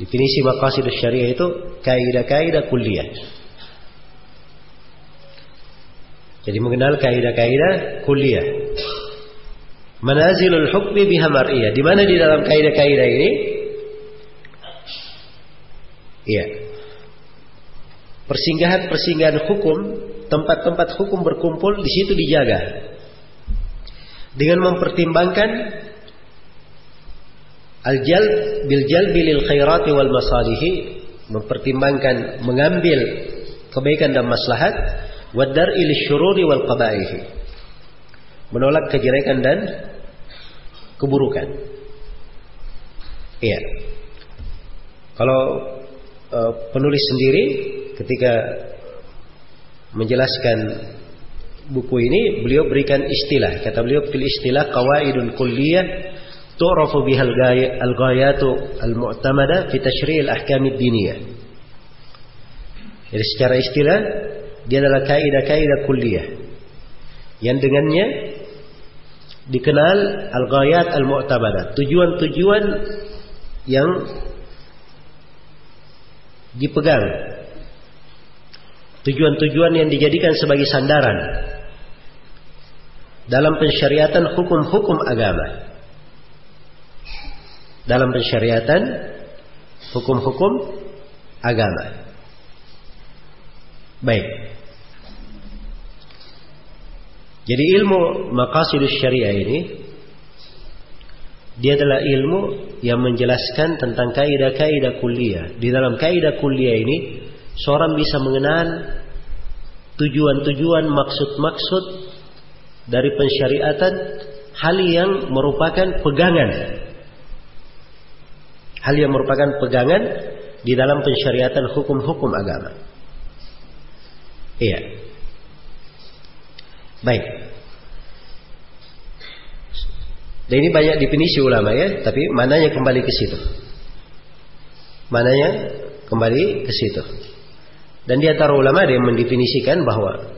Definisi maqasid syariah itu kaidah-kaidah kulliyah Jadi mengenal kaidah-kaidah kuliah. Manazilul hukmi biha mar'iyah. Di mana di dalam kaidah-kaidah ini? Iya. Persinggahan-persinggahan hukum, tempat-tempat hukum berkumpul di situ dijaga. Dengan mempertimbangkan al-jalb bil jalbi lil khairati wal masalihi, mempertimbangkan mengambil kebaikan dan maslahat wadar il syururi wal qabaihi menolak kejelekan dan keburukan. Iya. Kalau uh, penulis sendiri ketika menjelaskan buku ini beliau berikan istilah. Kata beliau fil istilah qawaidun kulliyah tu'rafu biha al-ghayatu al-mu'tamada fi tashri' al-ahkam ad-diniyah. Jadi secara istilah dia adalah kaidah-kaidah kuliah yang dengannya dikenal al-ghayat al-mu'tabadat, tujuan-tujuan yang dipegang. Tujuan-tujuan yang dijadikan sebagai sandaran dalam pensyariatan hukum-hukum agama. Dalam pensyariatan hukum-hukum agama. Baik. Jadi ilmu maqasidus syariah ini dia adalah ilmu yang menjelaskan tentang kaidah-kaidah kuliah. Di dalam kaidah kuliah ini seorang bisa mengenal tujuan-tujuan maksud-maksud dari pensyariatan hal yang merupakan pegangan. Hal yang merupakan pegangan di dalam pensyariatan hukum-hukum agama. Iya. Baik. Dan ini banyak definisi ulama ya, tapi mananya kembali ke situ. Mananya kembali ke situ. Dan di antara ulama ada yang mendefinisikan bahwa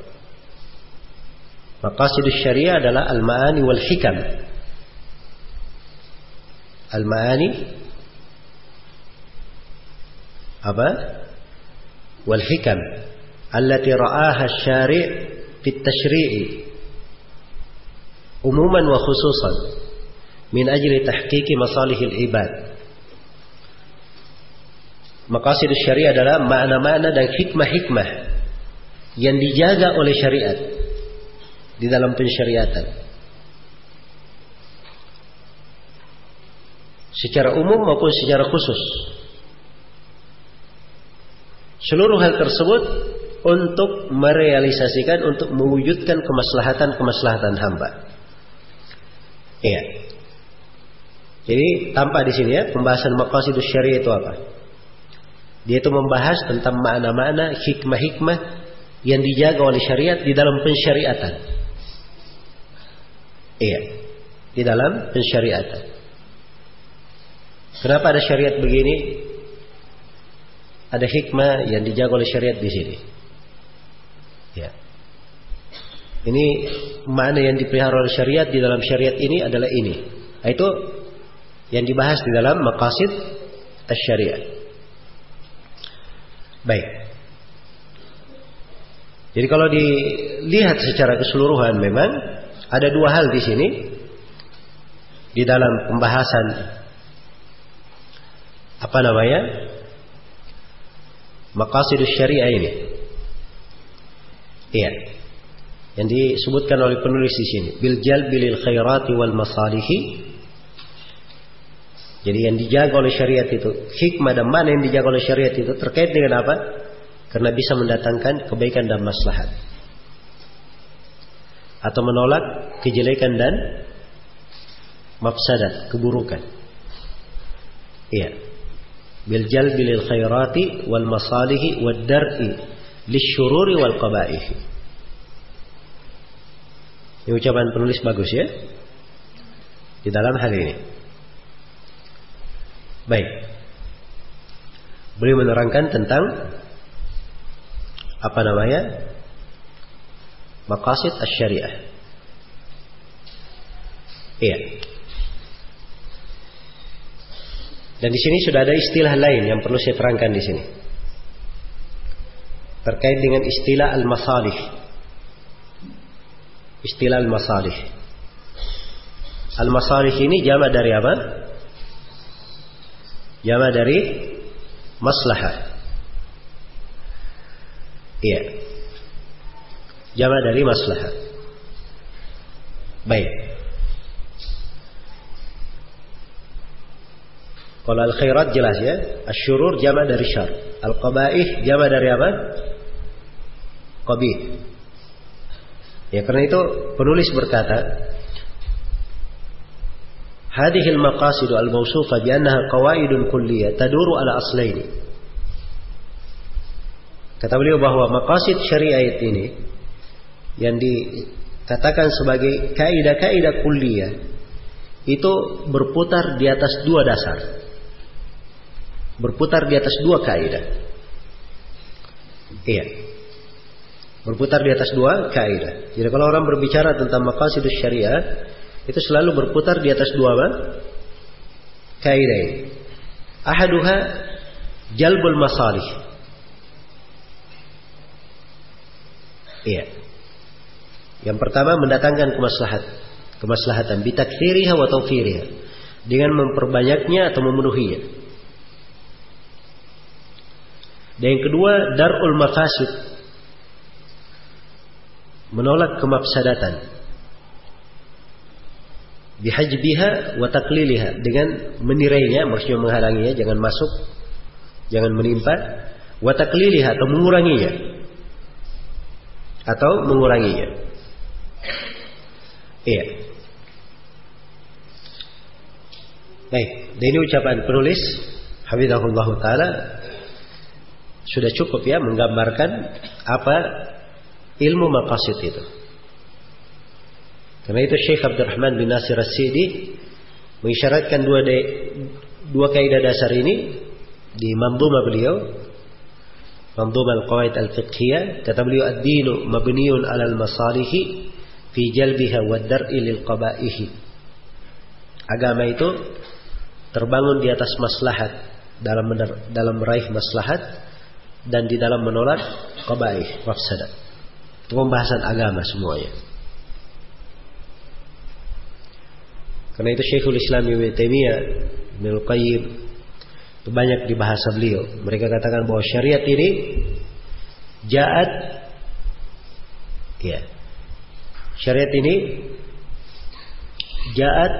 maqasidus syariah adalah al-ma'ani wal hikam. Al-ma'ani apa? Wal hikam التي رآها الشارع في التشريع umuman wa من أجل تحقيق مصالح العباد مقاصد الشريعة adalah makna-makna dan hikmah-hikmah yang dijaga oleh syariat di dalam pensyariatan. Secara umum maupun secara khusus. Seluruh hal tersebut untuk merealisasikan untuk mewujudkan kemaslahatan-kemaslahatan hamba. Iya. Jadi tanpa di sini ya pembahasan maqasidus syariah itu apa? Dia itu membahas tentang makna-makna hikmah-hikmah yang dijaga oleh syariat di dalam pensyariatan. Iya. Di dalam pensyariatan. Kenapa ada syariat begini? Ada hikmah yang dijaga oleh syariat di sini. Ya. Ini mana yang dipelihara oleh syariat di dalam syariat ini adalah ini. Itu yang dibahas di dalam maqasid syariat. Baik. Jadi kalau dilihat secara keseluruhan memang ada dua hal di sini di dalam pembahasan apa namanya maqasidus syariah ini. Iya. Yang disebutkan oleh penulis di sini, bil jalbil khairati wal masalihi. Jadi yang dijaga oleh syariat itu, hikmah dan mana yang dijaga oleh syariat itu terkait dengan apa? Karena bisa mendatangkan kebaikan dan maslahat. Atau menolak kejelekan dan mafsadat, keburukan. Iya. Bil jalbil khairati wal masalihi wad dar'i lisyururi wal qabaih. Ini ucapan penulis bagus ya. Di dalam hal ini. Baik. Beliau menerangkan tentang apa namanya? Maqasid asy-syariah. Iya. Dan di sini sudah ada istilah lain yang perlu saya terangkan di sini terkait dengan istilah al-masalih. Istilah al-masalih. Al-masalih ini jama dari apa? Jama dari maslahah. Iya. Jama dari maslahah. Baik. Kalau al-khairat jelas ya. Asyurur jama dari syar. Al-qabaih jama dari apa? Qabih. Ya karena itu penulis berkata, هذه المقاصد الموصوفة بأنها قواعد كلية تدور على أصلين. Kata beliau bahwa maqasid syariat ini yang dikatakan sebagai kaidah-kaidah kuliah itu berputar di atas dua dasar berputar di atas dua kaidah. Iya. Berputar di atas dua kaidah. Jadi kalau orang berbicara tentang maqasid syariah, itu selalu berputar di atas dua apa? Kaidah ini. Ahaduha jalbul masalih. Iya. Yang pertama mendatangkan kemaslahat, kemaslahatan bitakfiriha wa tawfiriha dengan memperbanyaknya atau memenuhinya. Dan yang kedua, darul mafasid. Menolak kemafsadatan. Bihajbiha wa takliliha. Dengan menirainya, maksudnya menghalanginya, jangan masuk. Jangan menimpa. Wa takliliha atau menguranginya. Atau menguranginya. Iya. Baik, dan ini ucapan penulis Habibullah Ta'ala sudah cukup ya menggambarkan apa ilmu maqasid itu. Karena itu Syekh Abdurrahman bin Nasir As-Sidi mengisyaratkan dua de, dua kaidah dasar ini di Mamduma beliau. Mamduma al-Qawaid al-Fiqhiyah kata beliau ad-dinu mabniun 'ala al-masalihi fi jalbiha wa dar'i lil qaba'ihi. Agama itu terbangun di atas maslahat dalam dalam meraih maslahat dan di dalam menolak kebaik mafsadat. Pembahasan agama semuanya. Karena itu Syekhul Islam Ibnu Taimiyah Ibnu Qayyim itu banyak di bahasa beliau. Mereka katakan bahwa syariat ini jaat ya. Syariat ini jaat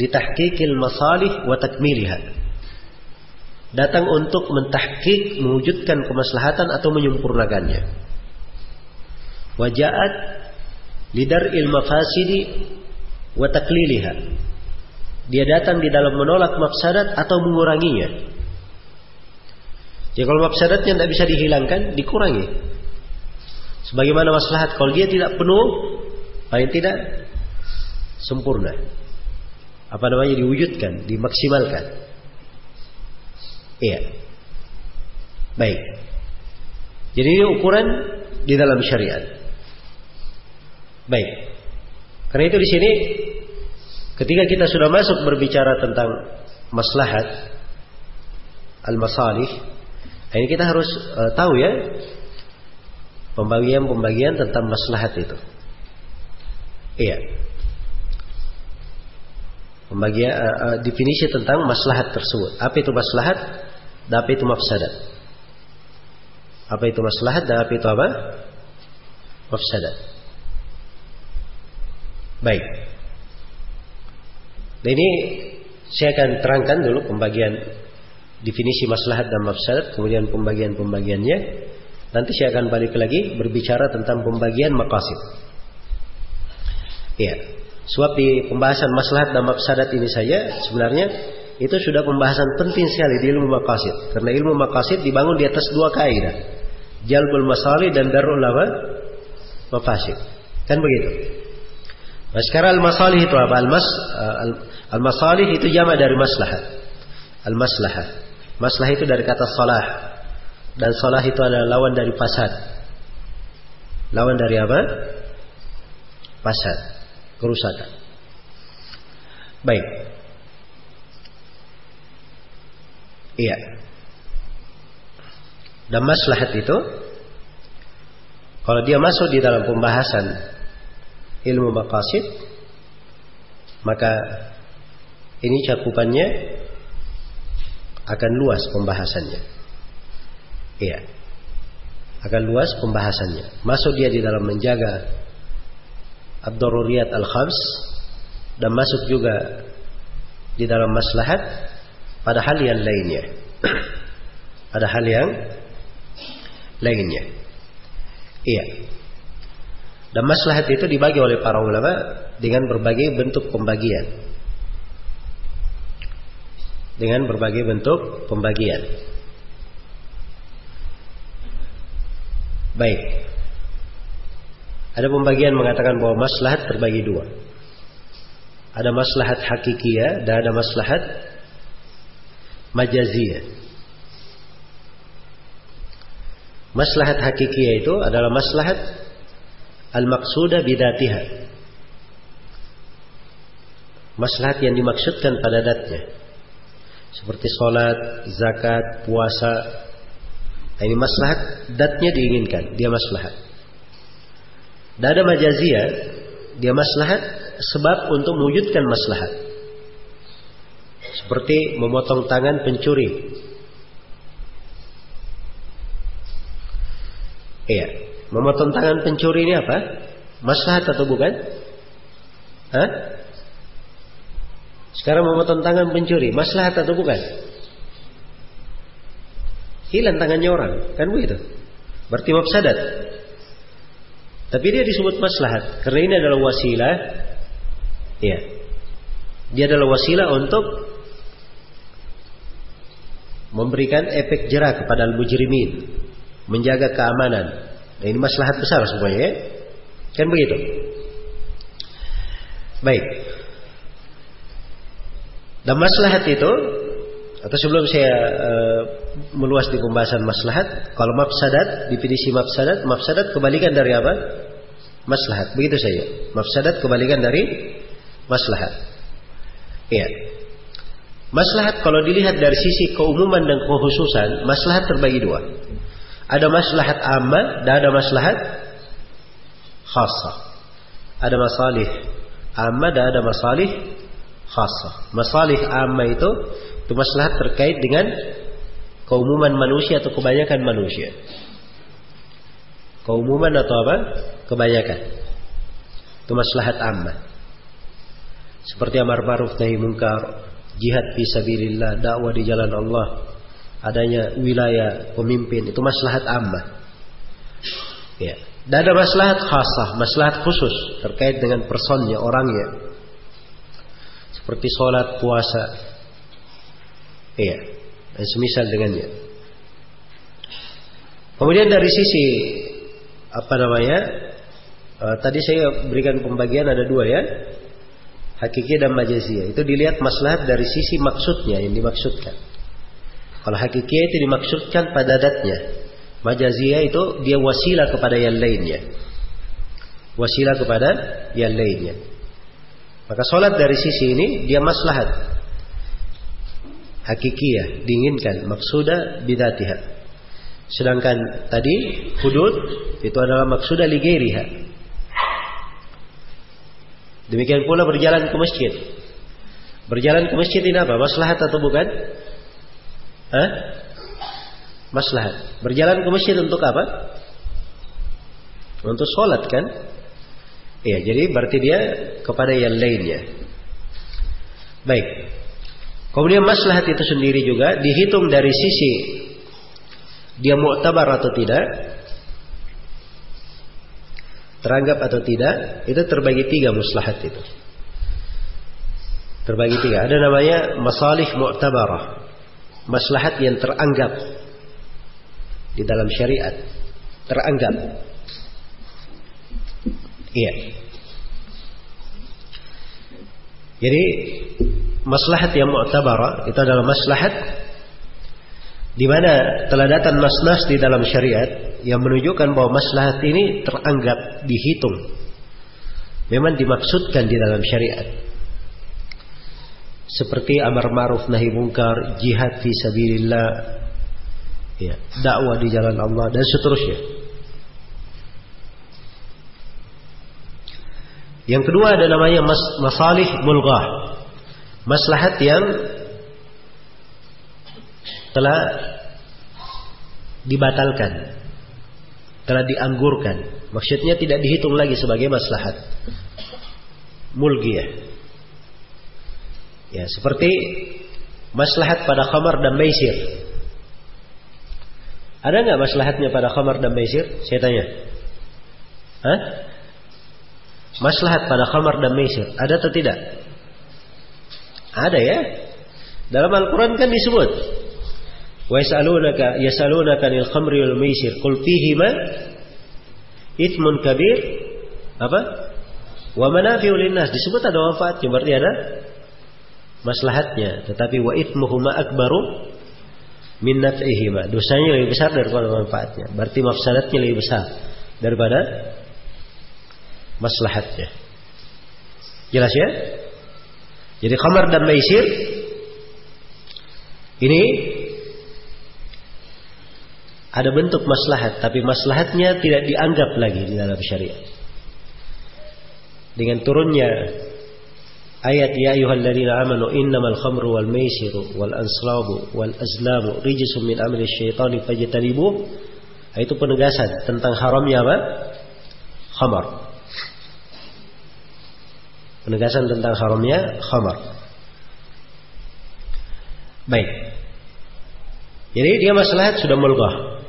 litahqiqil masalih wa takmiliha datang untuk mentahkik, mewujudkan kemaslahatan atau menyempurnakannya. Wajaat lidar ilmu fasidi wa takliliha. Dia datang di dalam menolak mafsadat atau menguranginya. Jadi kalau mafsadatnya tidak bisa dihilangkan, dikurangi. Sebagaimana maslahat kalau dia tidak penuh, paling tidak sempurna. Apa namanya diwujudkan, dimaksimalkan. Iya. Baik. Jadi ini ukuran di dalam syariat. Baik. Karena itu di sini ketika kita sudah masuk berbicara tentang maslahat al-masalih, ini kita harus uh, tahu ya pembagian-pembagian tentang maslahat itu. Iya. Pembagian uh, uh, definisi tentang maslahat tersebut. Apa itu maslahat? dan apa itu mafsadat. Apa itu maslahat dan apa itu apa? Mafsadat. Baik. Nah ini saya akan terangkan dulu pembagian definisi maslahat dan mafsadat, kemudian pembagian-pembagiannya. Nanti saya akan balik lagi berbicara tentang pembagian maqasid. Iya. Sebab di pembahasan maslahat dan mafsadat ini saya sebenarnya itu sudah pembahasan penting sekali di ilmu maqasid. Karena ilmu maqasid dibangun di atas dua kaidah. Jalbul masalih dan darul apa? Mafasid. Kan begitu. Nah, sekarang al-masalih itu apa? Al-mas al-masalih itu jama dari maslahat. Al-maslahah. Maslahah itu dari kata salah. Dan salah itu adalah lawan dari fasad. Lawan dari apa? Fasad. Kerusakan. Baik. Iya. Dan maslahat itu kalau dia masuk di dalam pembahasan ilmu maqasid maka ini cakupannya akan luas pembahasannya. Iya. Akan luas pembahasannya. Masuk dia di dalam menjaga ad-daruriyat al-khams dan masuk juga di dalam maslahat pada hal yang lainnya. <clears throat> pada hal yang lainnya. Iya. Dan maslahat itu dibagi oleh para ulama dengan berbagai bentuk pembagian. Dengan berbagai bentuk pembagian. Baik. Ada pembagian mengatakan bahwa maslahat terbagi dua. Ada maslahat hakikiyah dan ada maslahat majaziyah. Maslahat hakikiyah itu adalah maslahat al-maqsuda bidatiha. Maslahat yang dimaksudkan pada datnya. Seperti sholat, zakat, puasa. Nah, ini maslahat datnya diinginkan, dia maslahat. Dan ada dia maslahat sebab untuk mewujudkan maslahat. Seperti memotong tangan pencuri. Iya. Memotong tangan pencuri ini apa? Maslahat atau bukan? Hah? Sekarang memotong tangan pencuri, maslahat atau bukan? Hilang tangannya orang, kan begitu? Berarti mafsadat. Tapi dia disebut maslahat karena ini adalah wasilah. Ya. Dia adalah wasilah untuk memberikan efek jerah kepada al-mujrimin, menjaga keamanan, Nah, ini maslahat besar semuanya ya. Kan begitu. Baik. Dan maslahat itu atau sebelum saya uh, meluas di pembahasan maslahat, kalau mafsadat, definisi mafsadat, mafsadat kebalikan dari apa? Maslahat. Begitu saja. Mafsadat kebalikan dari maslahat. Iya. Maslahat kalau dilihat dari sisi keumuman dan kekhususan, maslahat terbagi dua. Ada maslahat amma dan ada maslahat khasa. Ada masalih amma dan ada masalih khasa. Masalih amma itu itu maslahat terkait dengan keumuman manusia atau kebanyakan manusia. Keumuman atau apa? Kebanyakan. Itu maslahat amma. Seperti amar ma'ruf nahi munkar, jihad fi sabilillah, dakwah di jalan Allah, adanya wilayah pemimpin itu maslahat ammah. Ya. Dan ada maslahat khasah, maslahat khusus terkait dengan personnya, orangnya. Seperti sholat, puasa. Iya. Dan semisal dengannya. Kemudian dari sisi apa namanya? Uh, tadi saya berikan pembagian ada dua ya. Hakiki dan majaziyah. Itu dilihat maslahat dari sisi maksudnya yang dimaksudkan. Kalau hakiki itu dimaksudkan pada datnya. Majaziyah itu dia wasilah kepada yang lainnya. Wasilah kepada yang lainnya. Maka sholat dari sisi ini dia maslahat. Hakikiyah, diinginkan, maksuda bidatiha. Sedangkan tadi hudud itu adalah maksuda ligairiha. Demikian pula berjalan ke masjid. Berjalan ke masjid ini apa? Maslahat atau bukan? Hah? Maslahat. Berjalan ke masjid untuk apa? Untuk sholat kan? Iya, jadi berarti dia kepada yang lainnya. Baik. Kemudian maslahat itu sendiri juga dihitung dari sisi dia mu'tabar atau tidak, teranggap atau tidak, itu terbagi tiga maslahat itu. Terbagi tiga. Ada namanya masalih mu'tabarah maslahat yang teranggap di dalam syariat. Teranggap. Iya. Jadi maslahat yang mu'tabara itu adalah maslahat di mana telah datang nas-nas di dalam syariat yang menunjukkan bahwa maslahat ini teranggap dihitung. Memang dimaksudkan di dalam syariat seperti amar ma'ruf nahi mungkar, jihad fi sabilillah, ya, dakwah di jalan Allah dan seterusnya. Yang kedua ada namanya mas masalih mulghah. Maslahat yang telah dibatalkan, telah dianggurkan. Maksudnya tidak dihitung lagi sebagai maslahat. Mulgiyah. Ya, seperti maslahat pada khamar dan maisir. Ada nggak maslahatnya pada khamar dan maisir? Saya tanya. Hah? Maslahat pada khamar dan maisir ada atau tidak? Ada ya. Dalam Al-Quran kan disebut. Wa yasalunaka yasalunaka anil khamri wal maisir qul ithmun kabir apa? Wa manafi'u linnas disebut ada wafatnya berarti ada maslahatnya tetapi wa ithmuhuma akbaru min naf'ihima dosanya lebih besar daripada manfaatnya berarti mafsadatnya lebih besar daripada maslahatnya. Jelas ya? Jadi khamar dan maisir ini ada bentuk maslahat, tapi maslahatnya tidak dianggap lagi di dalam syariat. Dengan turunnya ayat ya ayyuhalladzina amanu innamal khamru wal maisiru wal anslabu wal azlamu rijsun min amri syaitani fajtanibu itu penegasan tentang haramnya apa? Khamar. Penegasan tentang haramnya khamar. Baik. Jadi dia maslahat sudah mulgah.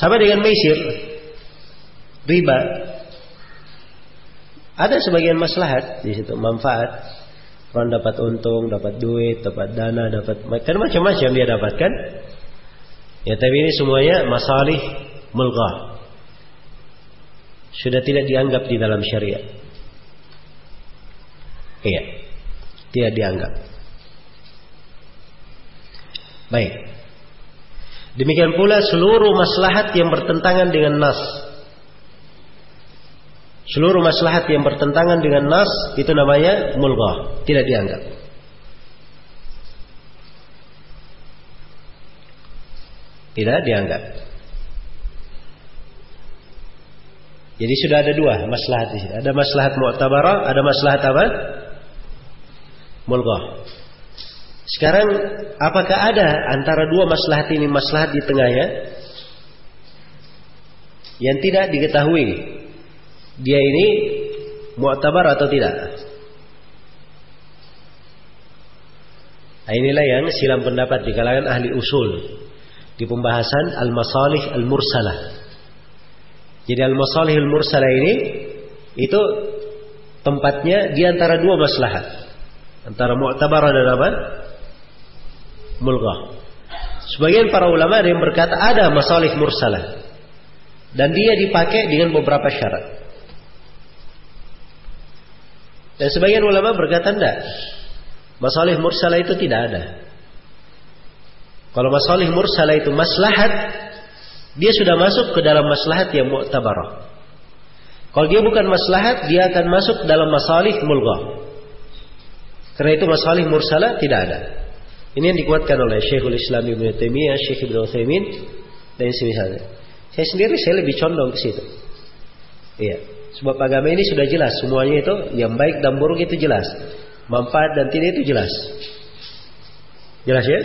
Sama dengan maisir, riba. Ada sebagian maslahat di situ, manfaat. Orang dapat untung, dapat duit, dapat dana, dapat kan macam-macam dia dapatkan. Ya, tapi ini semuanya masalih mulgah. Sudah tidak dianggap di dalam syariat. Iya. Tidak dianggap. Baik. Demikian pula seluruh maslahat yang bertentangan dengan nas. Seluruh maslahat yang bertentangan dengan nas itu namanya mulghah, tidak dianggap. Tidak dianggap. Jadi sudah ada dua maslahat di sini. Ada maslahat mu'tabarah, ada maslahat apa? mulghah. Sekarang apakah ada antara dua maslahat ini maslahat di tengahnya yang tidak diketahui dia ini mu'tabar atau tidak? Nah, inilah yang silam pendapat di kalangan ahli usul di pembahasan al-masalih al-mursalah. Jadi al-masalih al-mursalah ini itu tempatnya di antara dua maslahat. Antara mu'tabar dan apa? Mulghah. Sebagian para ulama ada yang berkata ada masalih mursalah. Dan dia dipakai dengan beberapa syarat. Dan sebagian ulama berkata tidak. Masalih mursalah itu tidak ada. Kalau masalih mursalah itu maslahat, dia sudah masuk ke dalam maslahat yang mu'tabarah. Kalau dia bukan maslahat, dia akan masuk dalam masalih mulghah. Karena itu masalah mursala tidak ada. Ini yang dikuatkan oleh Syekhul Islam Ibn Taimiyah, Syekh Ibn Utsaimin dan semisalnya. Saya sendiri saya lebih condong ke situ. Iya. Sebab agama ini sudah jelas semuanya itu yang baik dan buruk itu jelas. Manfaat dan tidak itu jelas. Jelas ya?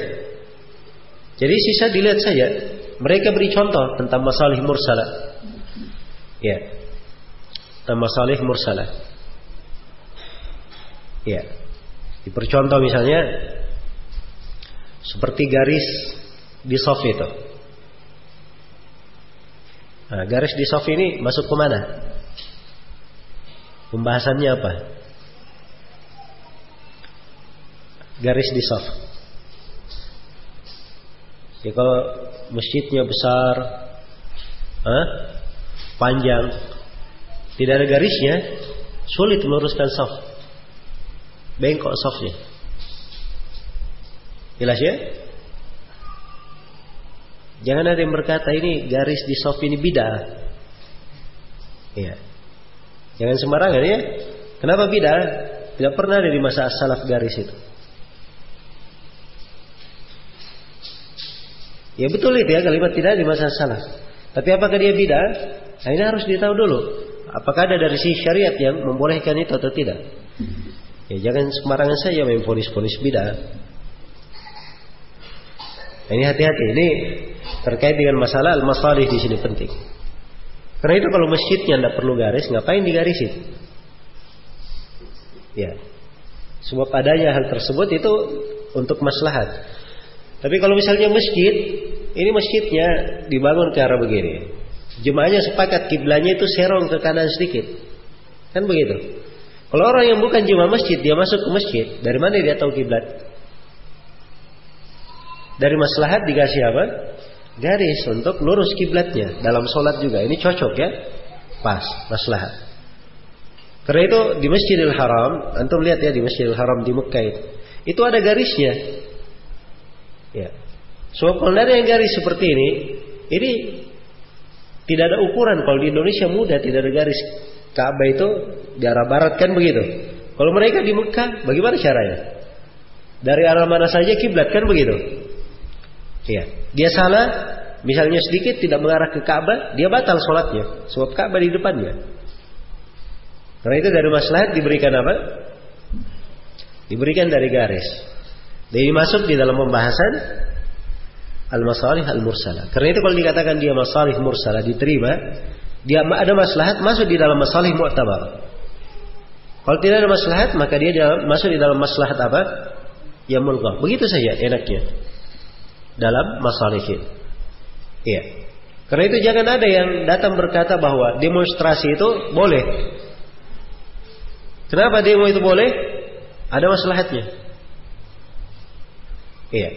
Jadi sisa dilihat saja. Mereka beri contoh tentang masalah mursala. Ya. Tentang masalah mursala. Ya. Dipercontoh misalnya seperti garis di soft itu. Nah, garis di soft ini masuk ke mana? Pembahasannya apa? Garis di soft. Ya kalau masjidnya besar, huh? panjang, tidak ada garisnya, sulit meluruskan soft bengkok softnya. Jelas ya? Jangan ada yang berkata ini garis di soft ini bida. Iya. Jangan sembarangan ya. Kenapa bida? Tidak pernah ada di masa salaf garis itu. Ya betul itu ya kalimat tidak di masa salaf. Tapi apakah dia bida? Nah, ini harus ditahu dulu. Apakah ada dari sisi syariat yang membolehkan itu atau tidak? Ya jangan sembarangan saja main ponis-ponis bidah. Ini hati-hati. Ini terkait dengan masalah al-masalih di sini penting. Karena itu kalau masjidnya tidak perlu garis, ngapain digarisin? Ya. Sebab adanya hal tersebut itu untuk maslahat. Tapi kalau misalnya masjid, ini masjidnya dibangun ke arah begini. Jemaahnya sepakat kiblatnya itu serong ke kanan sedikit. Kan begitu. Kalau orang yang bukan jemaah masjid, dia masuk ke masjid, dari mana dia tahu kiblat? Dari maslahat dikasih apa? Garis untuk lurus kiblatnya dalam sholat juga. Ini cocok ya, pas maslahat. Karena itu di Masjidil Haram, antum lihat ya di Masjidil Haram di Mekah itu, itu ada garisnya. Ya. Sebab kalau ada yang garis seperti ini, ini tidak ada ukuran. Kalau di Indonesia mudah tidak ada garis. Ka'bah itu di arah barat kan begitu. Kalau mereka di Mekah, bagaimana caranya? Dari arah mana saja kiblat kan begitu. Iya. Dia salah, misalnya sedikit tidak mengarah ke Ka'bah, dia batal sholatnya. Sebab Ka'bah di depannya. Karena itu dari maslahat diberikan apa? Diberikan dari garis. Jadi masuk di dalam pembahasan al-masalih al-mursala. Karena itu kalau dikatakan dia masalih mursala diterima, dia ada maslahat masuk di dalam masalih mu'tabar. Kalau tidak ada maslahat maka dia masuk di dalam maslahat apa? Yang mulghah. Begitu saja enaknya. Dalam masalihin. Iya. Karena itu jangan ada yang datang berkata bahwa demonstrasi itu boleh. Kenapa demo itu boleh? Ada maslahatnya. Iya.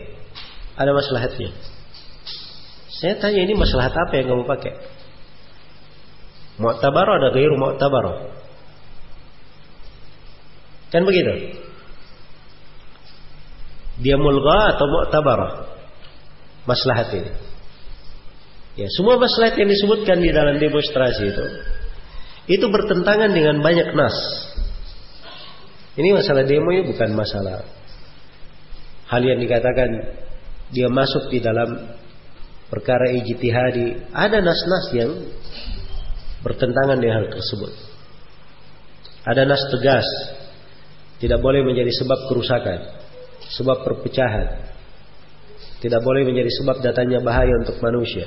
Ada maslahatnya. Saya tanya ini maslahat apa yang kamu pakai? Mu'tabarah ada gairu mu'tabarah. Kan begitu? Dia mulga atau mu'tabarah? Maslahat ini. Ya, semua maslahat yang disebutkan di dalam demonstrasi itu itu bertentangan dengan banyak nas. Ini masalah demo ya bukan masalah hal yang dikatakan dia masuk di dalam perkara ijtihadi. Ada nas-nas yang bertentangan dengan hal tersebut. Ada nas tegas tidak boleh menjadi sebab kerusakan, sebab perpecahan. Tidak boleh menjadi sebab datanya bahaya untuk manusia.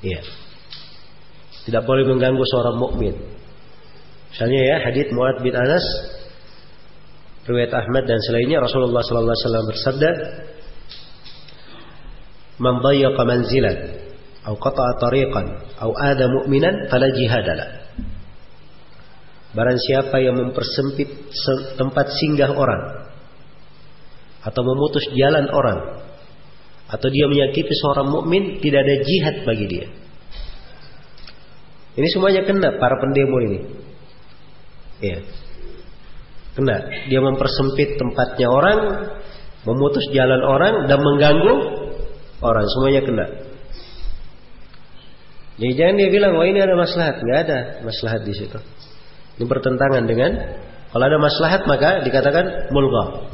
Iya. Tidak boleh mengganggu seorang mukmin. Misalnya ya hadits Muad bin Anas riwayat Ahmad dan selainnya Rasulullah sallallahu alaihi wasallam bersabda Man dayyaqa manzilan atau qata'a tariqan atau ada mu'minan fala jihadala Barang siapa yang mempersempit tempat singgah orang atau memutus jalan orang atau dia menyakiti seorang mukmin tidak ada jihad bagi dia. Ini semuanya kena para pendemo ini. Ya. Kena. Dia mempersempit tempatnya orang, memutus jalan orang dan mengganggu orang. Semuanya kena. Jadi jangan dia bilang, wah ini ada maslahat. Nggak ada maslahat di situ. Ini bertentangan dengan kalau ada maslahat maka dikatakan mulgha.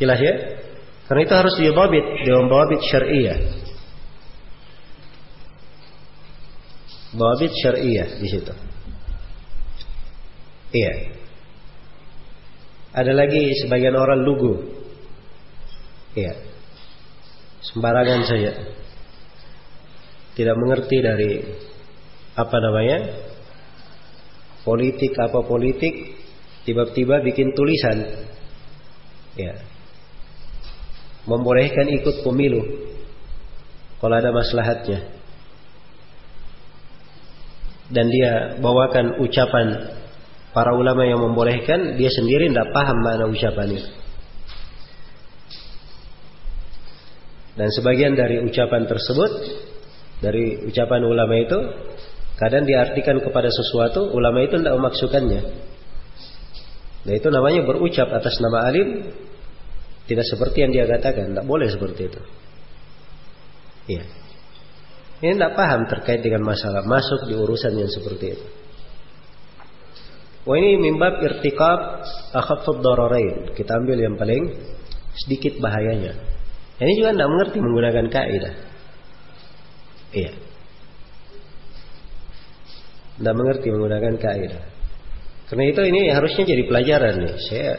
Jelas ya? Karena itu harus didabit dengan dawabit syariah. Dawabit syariah di situ. Iya. Ada lagi sebagian orang lugu. Iya. Sembarangan saja. Tidak mengerti dari apa namanya? politik apa politik tiba-tiba bikin tulisan ya membolehkan ikut pemilu kalau ada maslahatnya dan dia bawakan ucapan para ulama yang membolehkan dia sendiri tidak paham mana ucapan itu dan sebagian dari ucapan tersebut dari ucapan ulama itu Kadang diartikan kepada sesuatu, ulama itu tidak memaksukannya. Nah itu namanya berucap atas nama alim, tidak seperti yang dia katakan, tidak boleh seperti itu. Iya. Ini tidak paham terkait dengan masalah masuk di urusan yang seperti itu. Wah ini mimbab irtikab akhafud dararain. Kita ambil yang paling sedikit bahayanya. Ini juga tidak mengerti menggunakan kaidah. Iya. tidak mengerti menggunakan kaidah. Karena itu ini harusnya jadi pelajaran nih. Saya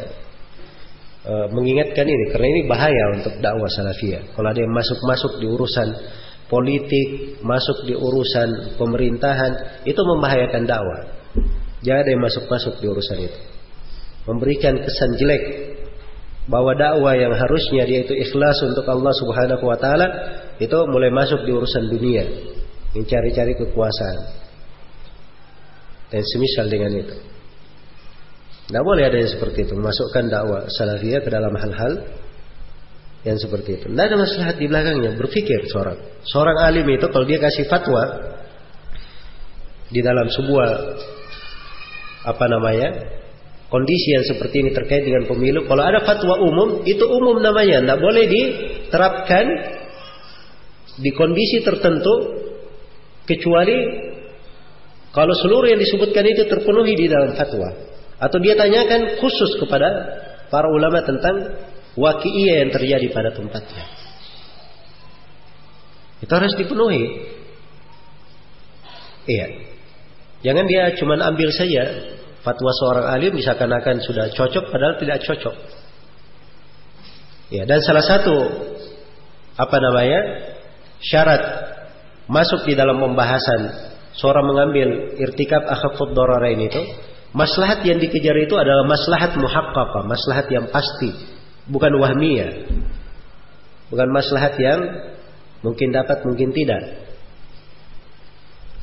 uh, mengingatkan ini karena ini bahaya untuk dakwah salafiyah. Kalau ada yang masuk-masuk di urusan politik, masuk di urusan pemerintahan, itu membahayakan dakwah. Jangan ada yang masuk-masuk di urusan itu. Memberikan kesan jelek bahwa dakwah yang harusnya dia itu ikhlas untuk Allah Subhanahu wa taala itu mulai masuk di urusan dunia, mencari-cari kekuasaan. Dan semisal dengan itu. Tidak boleh ada yang seperti itu, memasukkan dakwah salafiyah ke dalam hal-hal yang seperti itu. Tidak ada masalah di belakangnya. Berpikir seorang, seorang alim itu kalau dia kasih fatwa di dalam sebuah apa namanya kondisi yang seperti ini terkait dengan pemilu, kalau ada fatwa umum itu umum namanya, tidak boleh diterapkan di kondisi tertentu kecuali kalau seluruh yang disebutkan itu terpenuhi di dalam fatwa atau dia tanyakan khusus kepada para ulama tentang waki'iyah yang terjadi pada tempatnya. Itu harus dipenuhi. Iya. Jangan dia cuma ambil saja fatwa seorang alim misalkan-akan sudah cocok padahal tidak cocok. Ya, dan salah satu apa namanya? syarat masuk di dalam pembahasan seorang mengambil irtikab akhafud dararain itu, maslahat yang dikejar itu adalah maslahat muhaqqaqah, maslahat yang pasti bukan wahmiyah. Bukan maslahat yang mungkin dapat, mungkin tidak.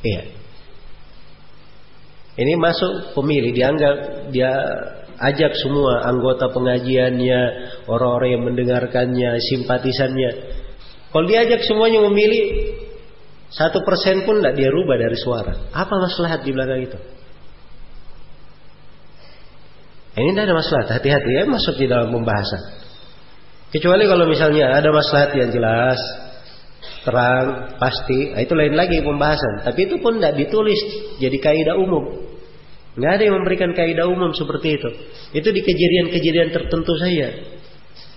Iya. Ini masuk pemilih dianggap dia ajak semua anggota pengajiannya, orang-orang yang mendengarkannya, simpatisannya. Kalau diajak semuanya memilih satu persen pun tidak dia rubah dari suara. Apa maslahat di belakang itu? Ini tidak ada masalah, hati-hati ya masuk di dalam pembahasan. Kecuali kalau misalnya ada masalah yang jelas, terang, pasti, nah itu lain lagi pembahasan. Tapi itu pun tidak ditulis jadi kaidah umum. Nggak ada yang memberikan kaidah umum seperti itu. Itu di kejadian-kejadian tertentu saja.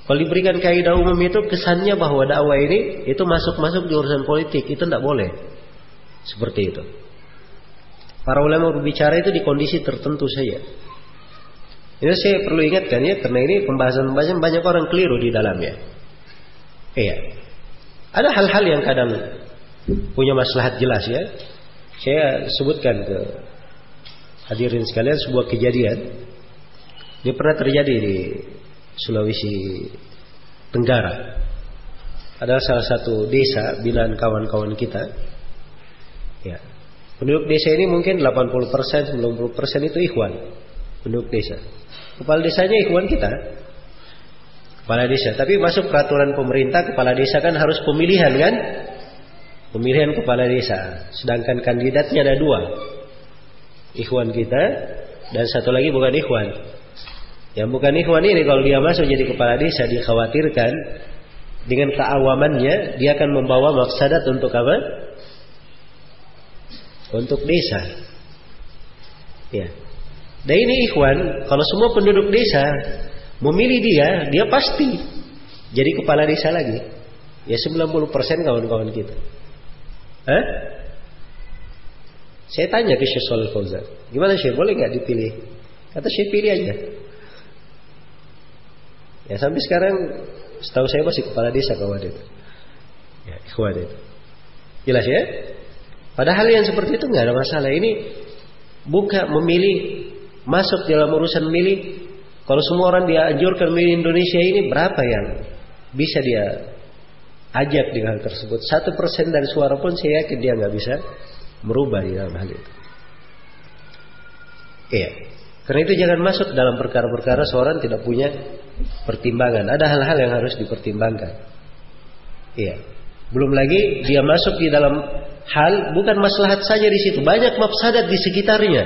Kalau diberikan kaidah umum itu kesannya bahwa dakwah ini itu masuk-masuk di urusan politik, itu tidak boleh. Seperti itu. Para ulama berbicara itu di kondisi tertentu saja. Ini saya perlu ingatkan ya, karena ini pembahasan-pembahasan banyak orang keliru di dalamnya. Iya. Ada hal-hal yang kadang punya maslahat jelas ya. Saya sebutkan ke hadirin sekalian sebuah kejadian. Ini pernah terjadi di Sulawesi Tenggara. Ada salah satu desa binaan kawan-kawan kita. Ya. Penduduk desa ini mungkin 80%, 90% itu ikhwan. Penduduk desa. Kepala desanya ikhwan kita. Kepala desa. Tapi masuk peraturan pemerintah kepala desa kan harus pemilihan kan? Pemilihan kepala desa. Sedangkan kandidatnya ada dua. Ikhwan kita dan satu lagi bukan ikhwan. Yang bukan ikhwan ini kalau dia masuk jadi kepala desa dikhawatirkan dengan keawamannya dia akan membawa maksadat untuk apa? Untuk desa. Ya. Dan ini ikhwan, kalau semua penduduk desa memilih dia, dia pasti jadi kepala desa lagi. Ya 90% kawan-kawan kita. Hah? Saya tanya ke Syekh Shalal Fauzan, gimana Syekh, boleh nggak dipilih? Kata Syekh pilih aja. Ya sampai sekarang setahu saya masih kepala desa kawan itu. Ya, ikhwan itu. Jelas ya? Padahal yang seperti itu nggak ada masalah. Ini buka memilih masuk dalam urusan milih. Kalau semua orang dia anjurkan milih Indonesia ini berapa yang bisa dia ajak dengan hal tersebut? Satu persen dari suara pun saya yakin dia nggak bisa merubah di dalam hal itu. Iya. Karena itu jangan masuk dalam perkara-perkara seorang tidak punya pertimbangan. Ada hal-hal yang harus dipertimbangkan. Iya. Belum lagi dia masuk di dalam hal bukan maslahat saja di situ, banyak mafsadat di sekitarnya.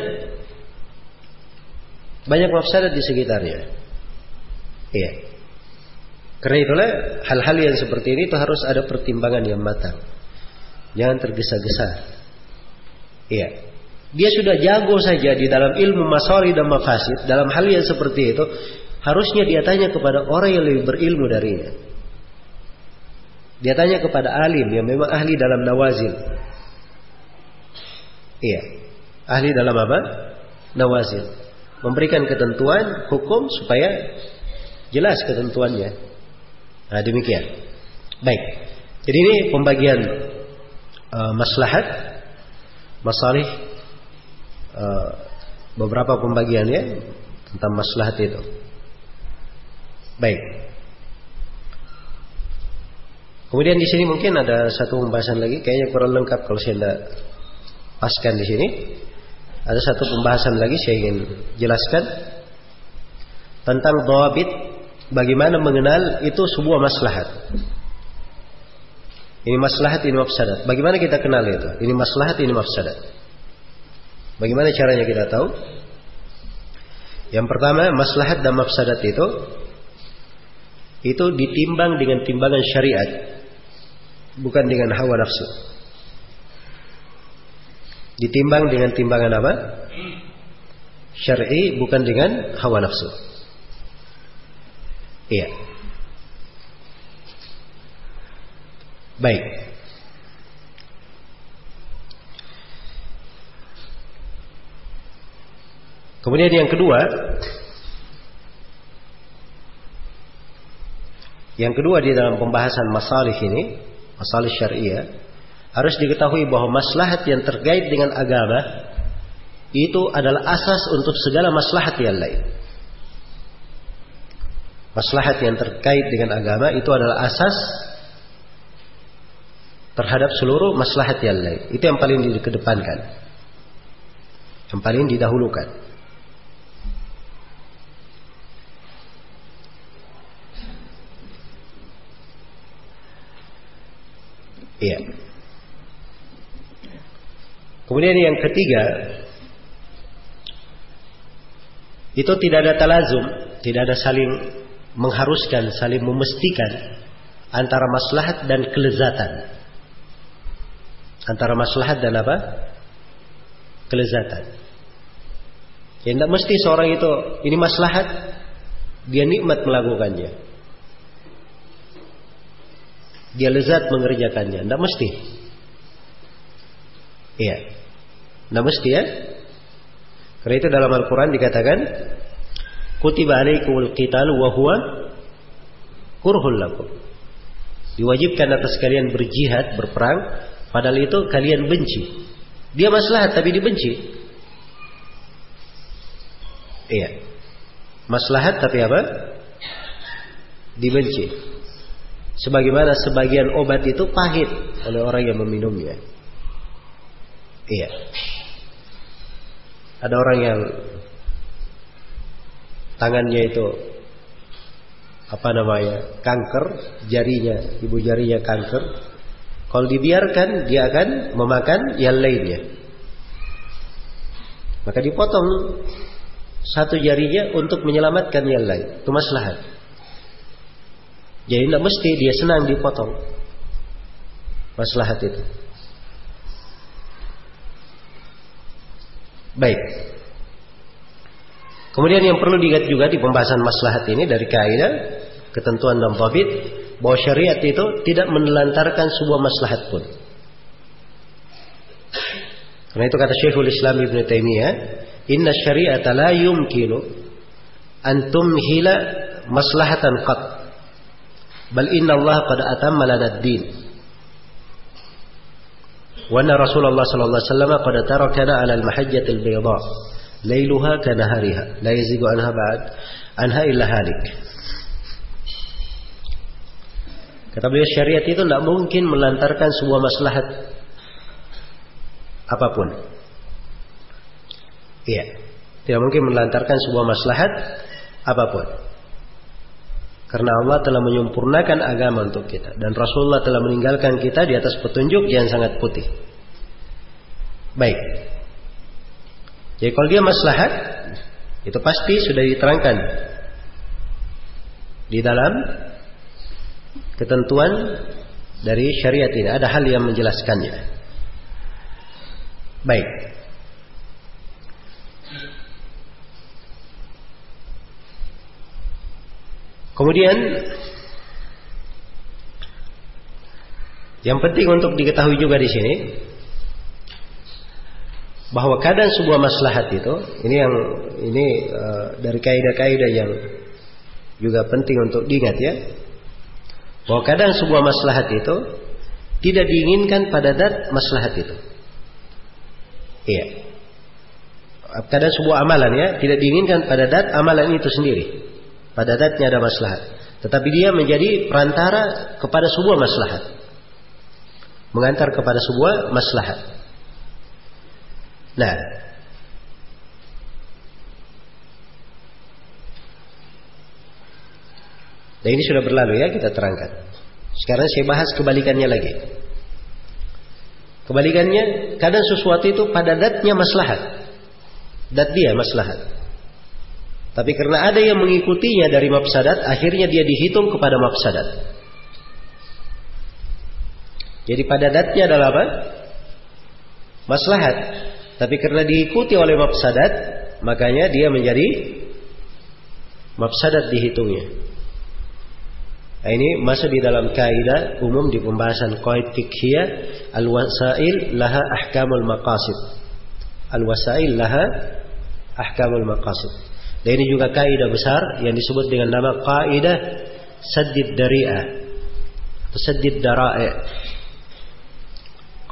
Banyak mafsadat di sekitarnya. Iya. Karena itulah hal-hal yang seperti ini itu harus ada pertimbangan yang matang. Jangan tergesa-gesa. Iya. Dia sudah jago saja di dalam ilmu masari dan mafasid. Dalam hal yang seperti itu. Harusnya dia tanya kepada orang yang lebih berilmu darinya. Dia tanya kepada alim yang memang ahli dalam nawazil. Iya. Ahli dalam apa? Nawazil. Memberikan ketentuan hukum supaya jelas ketentuannya. Nah, demikian. Baik. Jadi ini pembagian uh, maslahat, masalih uh, beberapa pembagiannya tentang maslahat itu. Baik. Kemudian di sini mungkin ada satu pembahasan lagi, kayaknya kurang lengkap kalau saya tidak paskan di sini. Ada satu pembahasan lagi saya ingin jelaskan tentang dawabit bagaimana mengenal itu sebuah maslahat. Ini maslahat, ini mafsadat. Bagaimana kita kenal itu? Ini maslahat, ini mafsadat. Bagaimana caranya kita tahu? Yang pertama, maslahat dan mafsadat itu itu ditimbang dengan timbangan syariat, bukan dengan hawa nafsu. Ditimbang dengan timbangan apa? Syar'i bukan dengan hawa nafsu. Iya. Baik. Kemudian yang kedua, yang kedua di dalam pembahasan masalah ini, masalah syariah, harus diketahui bahwa maslahat yang terkait dengan agama itu adalah asas untuk segala maslahat yang lain. Maslahat yang terkait dengan agama itu adalah asas terhadap seluruh maslahat yang lain. Itu yang paling dikedepankan. Yang paling didahulukan. Iya. Kemudian yang ketiga, itu tidak ada talazum, tidak ada saling mengharuskan, saling memestikan antara maslahat dan kelezatan. Antara maslahat dan apa? Kelezatan. Ya tidak mesti seorang itu ini maslahat, dia nikmat melakukannya dia lezat mengerjakannya. Tidak mesti. Iya. Tidak mesti ya. Karena itu dalam Al-Quran dikatakan, Kutiba alaikumul qitalu wa huwa kurhul lakum. Diwajibkan atas kalian berjihad, berperang, padahal itu kalian benci. Dia maslahat tapi dibenci. Iya. Maslahat tapi apa? Dibenci. Sebagaimana sebagian obat itu pahit oleh orang yang meminumnya. Iya. Ada orang yang tangannya itu apa namanya kanker jarinya ibu jarinya kanker kalau dibiarkan dia akan memakan yang lainnya maka dipotong satu jarinya untuk menyelamatkan yang lain itu maslahat jadi tidak mesti dia senang dipotong. Maslahat itu. Baik. Kemudian yang perlu diingat juga di pembahasan maslahat ini dari kaidah ketentuan dan tabit bahwa syariat itu tidak menelantarkan sebuah maslahat pun. Karena itu kata Syekhul Islam Ibn Taimiyah, "Inna syari'ata la yumkinu an tumhila maslahatan qat." Bal inna Allah qad atamma lana ad-din. Wa anna Rasulullah sallallahu alaihi wasallam qad tarakana 'ala al-mahajjati al-bayda. Lailuha ka nahariha, la yazigu anha ba'd anha. Kata beliau syariat itu tidak mungkin melantarkan sebuah maslahat apa pun. Iya, tidak mungkin melantarkan sebuah maslahat apa pun. Karena Allah telah menyempurnakan agama untuk kita dan Rasulullah telah meninggalkan kita di atas petunjuk yang sangat putih. Baik. Jadi kalau dia maslahat itu pasti sudah diterangkan di dalam ketentuan dari syariat ini ada hal yang menjelaskannya. Baik. Kemudian yang penting untuk diketahui juga di sini bahwa kadang sebuah maslahat itu ini yang ini uh, dari kaidah-kaidah yang juga penting untuk diingat ya bahwa kadang sebuah maslahat itu tidak diinginkan pada dat maslahat itu. Iya. Kadang sebuah amalan ya tidak diinginkan pada dat amalan itu sendiri pada datnya ada maslahat tetapi dia menjadi perantara kepada sebuah maslahat mengantar kepada sebuah maslahat Nah, Dan ini sudah berlalu ya kita terangkan. Sekarang saya bahas kebalikannya lagi. Kebalikannya, kadang sesuatu itu pada datnya maslahat. Dat dia maslahat. Tapi karena ada yang mengikutinya dari mafsadat, akhirnya dia dihitung kepada mafsadat. Jadi pada datnya adalah apa? Maslahat. Tapi karena diikuti oleh mafsadat, makanya dia menjadi mafsadat dihitungnya. Nah, ini masuk di dalam kaidah umum di pembahasan qaid fikhiyah al-wasail laha ahkamul maqasid. Al-wasail laha ahkamul maqasid. Dan ini juga kaidah besar yang disebut dengan nama kaidah saddid dari'ah atau saddid dara'i.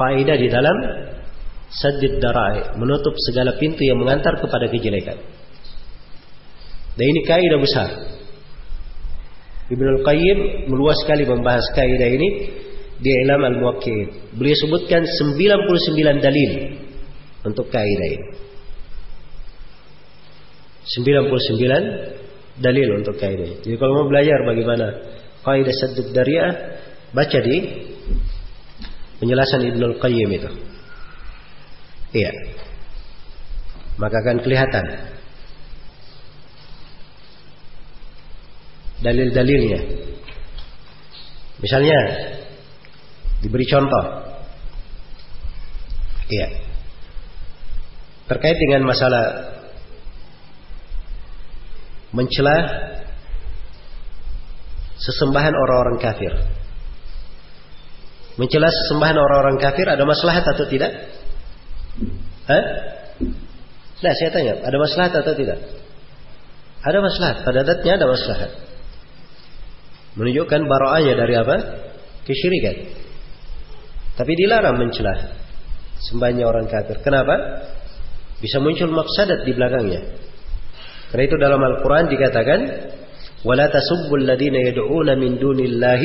Kaidah di dalam Sadid darai, menutup segala pintu yang mengantar kepada kejelekan. Dan ini kaidah besar. Ibnu Al-Qayyim meluas sekali membahas kaidah ini di Ilam Al-Muwakkil. Beliau sebutkan 99 dalil untuk kaidah ini. 99 dalil untuk kaidah. Jadi kalau mau belajar bagaimana kaidah saddid dariah, baca di penjelasan Ibnu Al-Qayyim itu. Iya. Maka akan kelihatan dalil-dalilnya. Misalnya diberi contoh. Iya. Terkait dengan masalah mencela sesembahan orang-orang kafir. Mencela sesembahan orang-orang kafir ada masalah atau tidak? Hah? Nah, saya tanya, ada maslahat atau tidak? Ada maslahat, pada datnya ada maslahat. Menunjukkan baroahnya dari apa? Kesyirikan. Tapi dilarang mencela sembahnya orang kafir. Kenapa? Bisa muncul mafsadat di belakangnya. Karena itu dalam Al-Quran dikatakan, وَلَا تَسُبُّ الَّذِينَ يَدْعُونَ مِن دُونِ اللَّهِ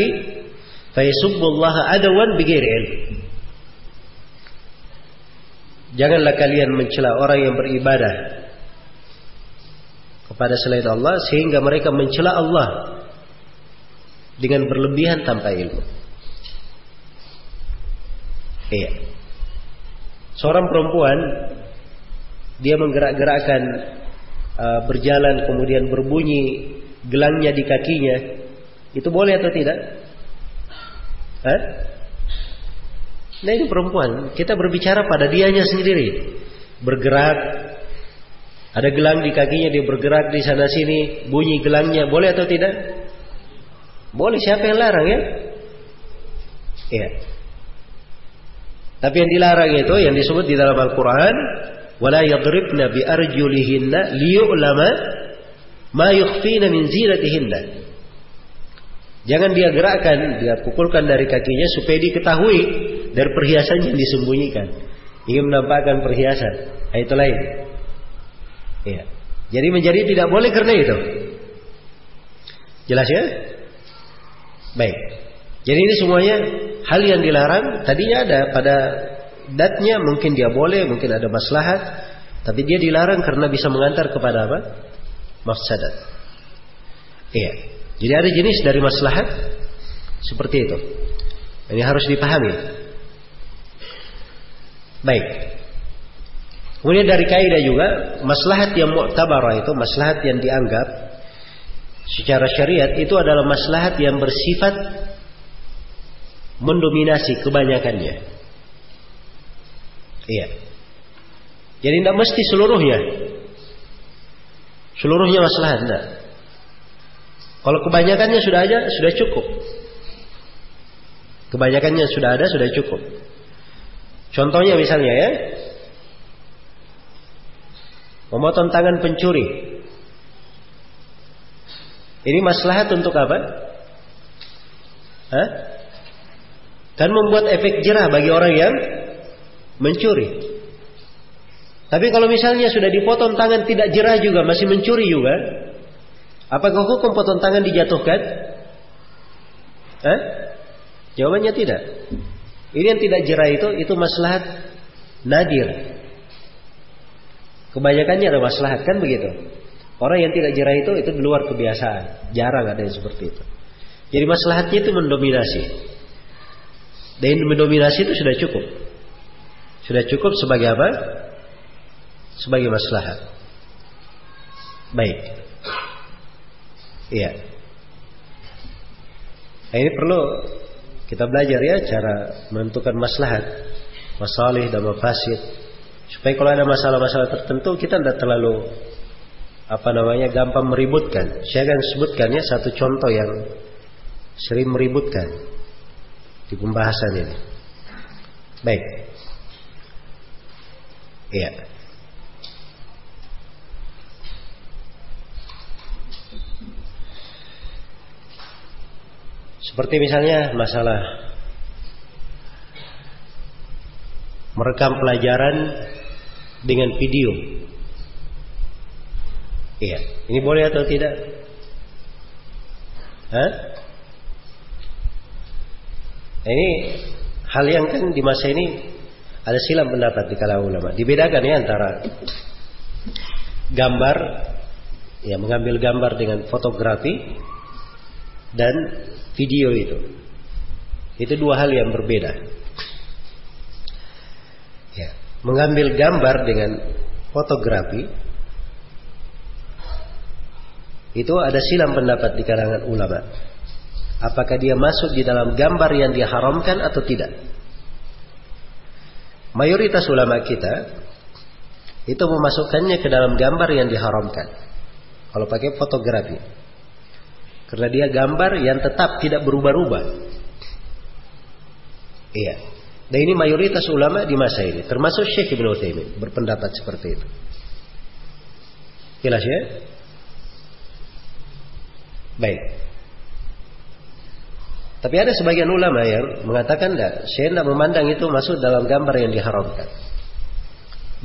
فَيَسُبُّ اللَّهَ عَدَوًا بِغَيْرِ عِلْمٍ Janganlah kalian mencela orang yang beribadah kepada selain Allah sehingga mereka mencela Allah dengan berlebihan tanpa ilmu. Iya. Seorang perempuan dia menggerak-gerakkan uh, berjalan kemudian berbunyi gelangnya di kakinya itu boleh atau tidak? Hah? Nah ini perempuan, kita berbicara pada dianya sendiri. Bergerak, ada gelang di kakinya, dia bergerak di sana sini, bunyi gelangnya, boleh atau tidak? Boleh, siapa yang larang ya? Iya. Tapi yang dilarang itu yang disebut di dalam Al-Quran, yadribna bi arjulihinna liyu'lama ma yukhfina min zinatihinna. Jangan dia gerakkan, dia pukulkan dari kakinya supaya diketahui dari perhiasan yang disembunyikan. Ingin menampakkan perhiasan. Nah, itu lain. Ya. Jadi menjadi tidak boleh karena itu. Jelas ya? Baik. Jadi ini semuanya hal yang dilarang. Tadinya ada pada datnya mungkin dia boleh, mungkin ada maslahat, tapi dia dilarang karena bisa mengantar kepada apa? Mafsadat. Iya. Jadi ada jenis dari maslahat seperti itu. Ini harus dipahami. Baik. Kemudian dari kaidah juga maslahat yang mu'tabarah itu maslahat yang dianggap secara syariat itu adalah maslahat yang bersifat mendominasi kebanyakannya. Iya. Jadi tidak mesti seluruhnya. Seluruhnya maslahat tidak. Kalau kebanyakannya sudah ada, sudah cukup. Kebanyakannya sudah ada, sudah cukup. Contohnya misalnya ya, Memotong tangan pencuri. Ini maslahat untuk apa? Hah? Kan membuat efek jerah bagi orang yang mencuri. Tapi kalau misalnya sudah dipotong tangan tidak jerah juga masih mencuri juga, apakah hukum potong tangan dijatuhkan? Hah? Jawabannya tidak. Ini yang tidak jerah itu itu maslahat nadir. Kebanyakannya ada maslahat kan begitu. Orang yang tidak jerah itu itu di luar kebiasaan, jarang ada yang seperti itu. Jadi maslahatnya itu mendominasi. Dan mendominasi itu sudah cukup. Sudah cukup sebagai apa? sebagai maslahat. Baik. Iya. Nah, ini perlu kita belajar ya cara menentukan maslahat, masalih dan mafasid. Supaya kalau ada masalah-masalah tertentu kita tidak terlalu apa namanya gampang meributkan. Saya akan sebutkan ya satu contoh yang sering meributkan di pembahasan ini. Baik. Iya. Seperti misalnya masalah merekam pelajaran dengan video. Iya, ini boleh atau tidak? Hah? Ini hal yang kan di masa ini ada silam pendapat di kalangan ulama. Dibedakan ya antara gambar, ya mengambil gambar dengan fotografi dan video itu. Itu dua hal yang berbeda. Ya, mengambil gambar dengan fotografi itu ada silam pendapat di kalangan ulama. Apakah dia masuk di dalam gambar yang diharamkan atau tidak? Mayoritas ulama kita itu memasukkannya ke dalam gambar yang diharamkan. Kalau pakai fotografi. Karena dia gambar yang tetap tidak berubah-ubah. Iya. Dan ini mayoritas ulama di masa ini, termasuk Syekh Ibn Utsaimin berpendapat seperti itu. Jelas ya? Baik. Tapi ada sebagian ulama yang mengatakan tidak, saya tidak memandang itu masuk dalam gambar yang diharamkan.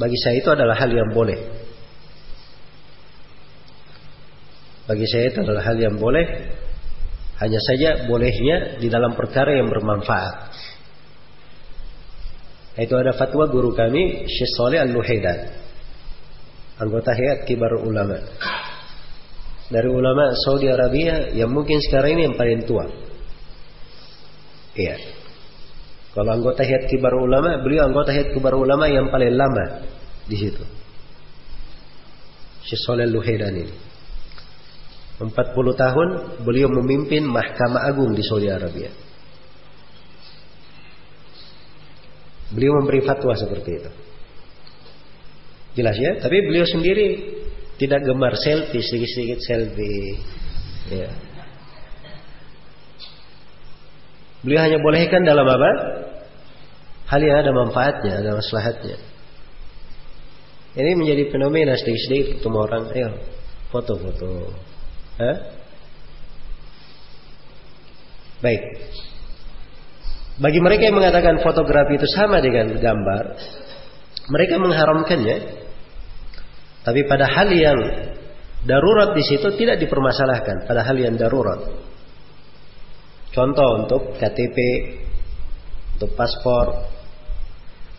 Bagi saya itu adalah hal yang boleh. Bagi saya itu adalah hal yang boleh. Hanya saja bolehnya di dalam perkara yang bermanfaat. Itu ada fatwa guru kami Syekh Saleh Al-Luhaidan. Anggota hayat kibar ulama. Dari ulama Saudi Arabia yang mungkin sekarang ini yang paling tua. Iya. Kalau anggota hayat kibar ulama, beliau anggota hayat kibar ulama yang paling lama di situ. Syekh Saleh Al-Luhaidan ini. 40 tahun beliau memimpin Mahkamah Agung di Saudi Arabia. Beliau memberi fatwa seperti itu. Jelas ya, tapi beliau sendiri tidak gemar selfie, sedikit-sedikit selfie. Ya. Beliau hanya bolehkan dalam apa? Hal yang ada manfaatnya, ada maslahatnya. Ini menjadi fenomena sedikit-sedikit ketemu orang, ayo foto-foto. Baik. Bagi mereka yang mengatakan fotografi itu sama dengan gambar, mereka mengharamkannya. Tapi pada hal yang darurat di situ tidak dipermasalahkan pada hal yang darurat. Contoh untuk KTP, untuk paspor,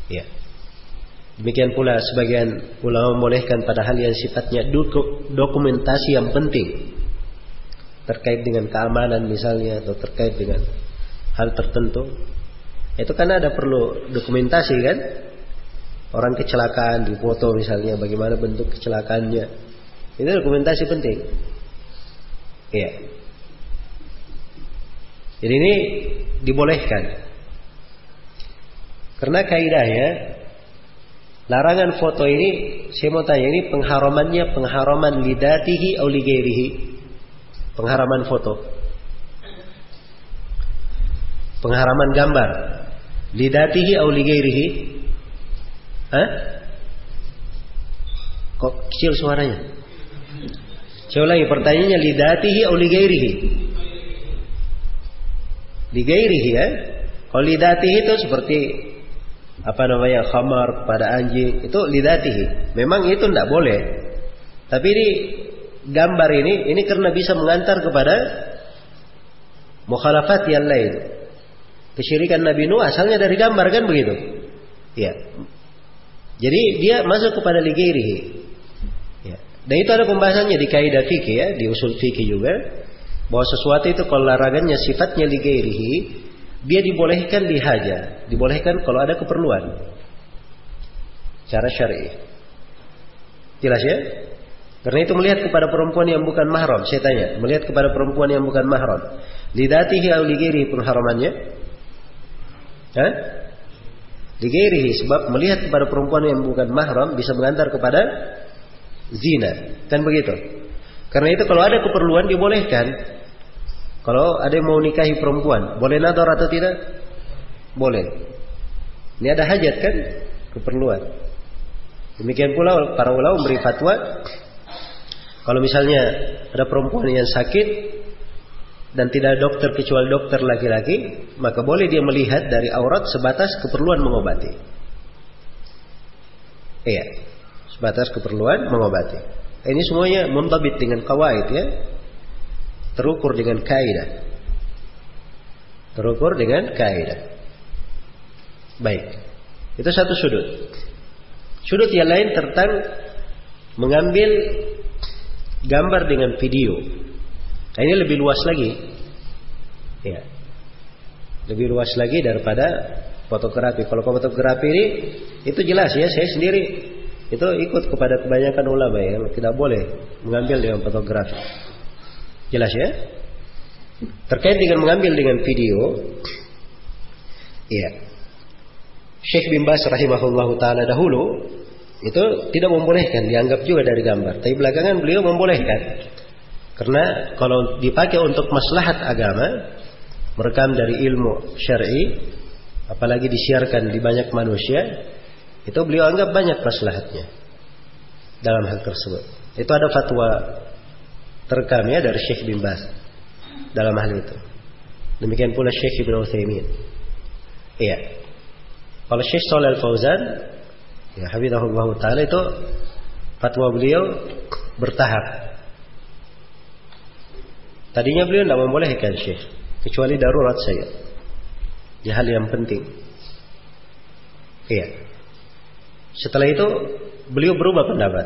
ya. Demikian pula sebagian ulama membolehkan pada hal yang sifatnya dokumentasi yang penting terkait dengan keamanan misalnya atau terkait dengan hal tertentu. Itu kan ada perlu dokumentasi kan? Orang kecelakaan di foto misalnya bagaimana bentuk kecelakaannya. Itu dokumentasi penting. Iya jadi ini dibolehkan karena kaidahnya larangan foto ini saya mau tanya ini pengharamannya pengharaman lidatihi atau ligairihi pengharaman foto, pengharaman gambar, lidatihi au ligairihi, Hah? Kok kecil suaranya? Saya ulangi pertanyaannya lidatihi atau ligairihi? Ligairihi ya. Kalau lidatihi itu seperti apa namanya khamar pada anjing itu lidatihi. Memang itu tidak boleh. Tapi ini gambar ini ini karena bisa mengantar kepada mukhalafat yang lain. Kesyirikan Nabi Nuh asalnya dari gambar kan begitu? Ya. Jadi dia masuk kepada ligairihi. Ya. Dan itu ada pembahasannya di kaidah fikih ya, di usul fikih juga bahwa sesuatu itu kalau larangannya sifatnya ligairihi, dia dibolehkan lihaja, dibolehkan kalau ada keperluan. Cara syar'i. Jelas ya? Karena itu melihat kepada perempuan yang bukan mahram, saya tanya, melihat kepada perempuan yang bukan mahram, lidatihi atau ligiri pengharamannya? Hah? Ligirihi sebab melihat kepada perempuan yang bukan mahram bisa mengantar kepada zina, kan begitu? Karena itu kalau ada keperluan dibolehkan. Kalau ada yang mau nikahi perempuan, boleh nador atau tidak? Boleh. Ini ada hajat kan? Keperluan. Demikian pula para ulama memberi fatwa kalau misalnya ada perempuan yang sakit dan tidak ada dokter kecuali dokter laki-laki, maka boleh dia melihat dari aurat sebatas keperluan mengobati. Iya, sebatas keperluan mengobati. Ini semuanya muntabit dengan kawaid ya. Terukur dengan kaidah. Terukur dengan kaidah. Baik. Itu satu sudut. Sudut yang lain tentang mengambil gambar dengan video. Nah, ini lebih luas lagi. Ya. Lebih luas lagi daripada fotografi. Kalau fotografi ini itu jelas ya, saya sendiri itu ikut kepada kebanyakan ulama ya, tidak boleh mengambil dengan fotografi. Jelas ya? Terkait dengan mengambil dengan video, ya. Syekh bin Bas rahimahullahu taala dahulu itu tidak membolehkan, dianggap juga dari gambar. Tapi belakangan beliau membolehkan. Karena kalau dipakai untuk maslahat agama, merekam dari ilmu syar'i, apalagi disiarkan di banyak manusia, itu beliau anggap banyak maslahatnya dalam hal tersebut. Itu ada fatwa terekam ya dari Syekh bin Bas dalam hal itu. Demikian pula Syekh Ibn Utsaimin. Iya. Kalau Syekh Shalal Fauzan Ya, Habibullah Ta'ala itu fatwa beliau bertahap. Tadinya beliau tidak membolehkan syekh. Kecuali darurat saya. Di hal yang penting. Iya. Setelah itu beliau berubah pendapat.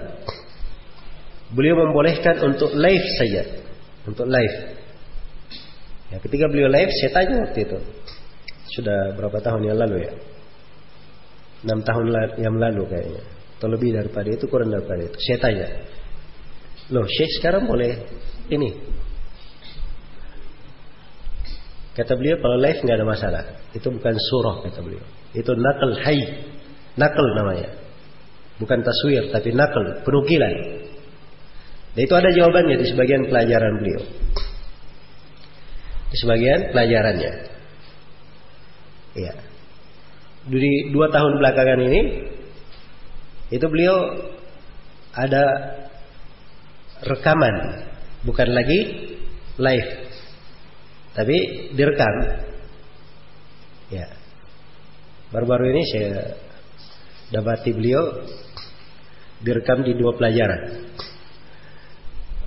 Beliau membolehkan untuk live saja. Untuk live. Ya, ketika beliau live, saya tanya waktu itu. Sudah berapa tahun yang lalu ya? enam tahun yang lalu kayaknya. Atau lebih daripada itu kurang daripada itu. Saya tanya. Loh Syekh sekarang boleh ini? Kata beliau kalau live nggak ada masalah. Itu bukan surah kata beliau. Itu nakal hai nakal namanya. Bukan taswir tapi nakal. Penukilan dan itu ada jawabannya di sebagian pelajaran beliau. Di sebagian pelajarannya. Iya. Di dua tahun belakangan ini itu beliau ada rekaman. Bukan lagi live. Tapi direkam. Ya baru-baru ini saya dapati beliau direkam di dua pelajaran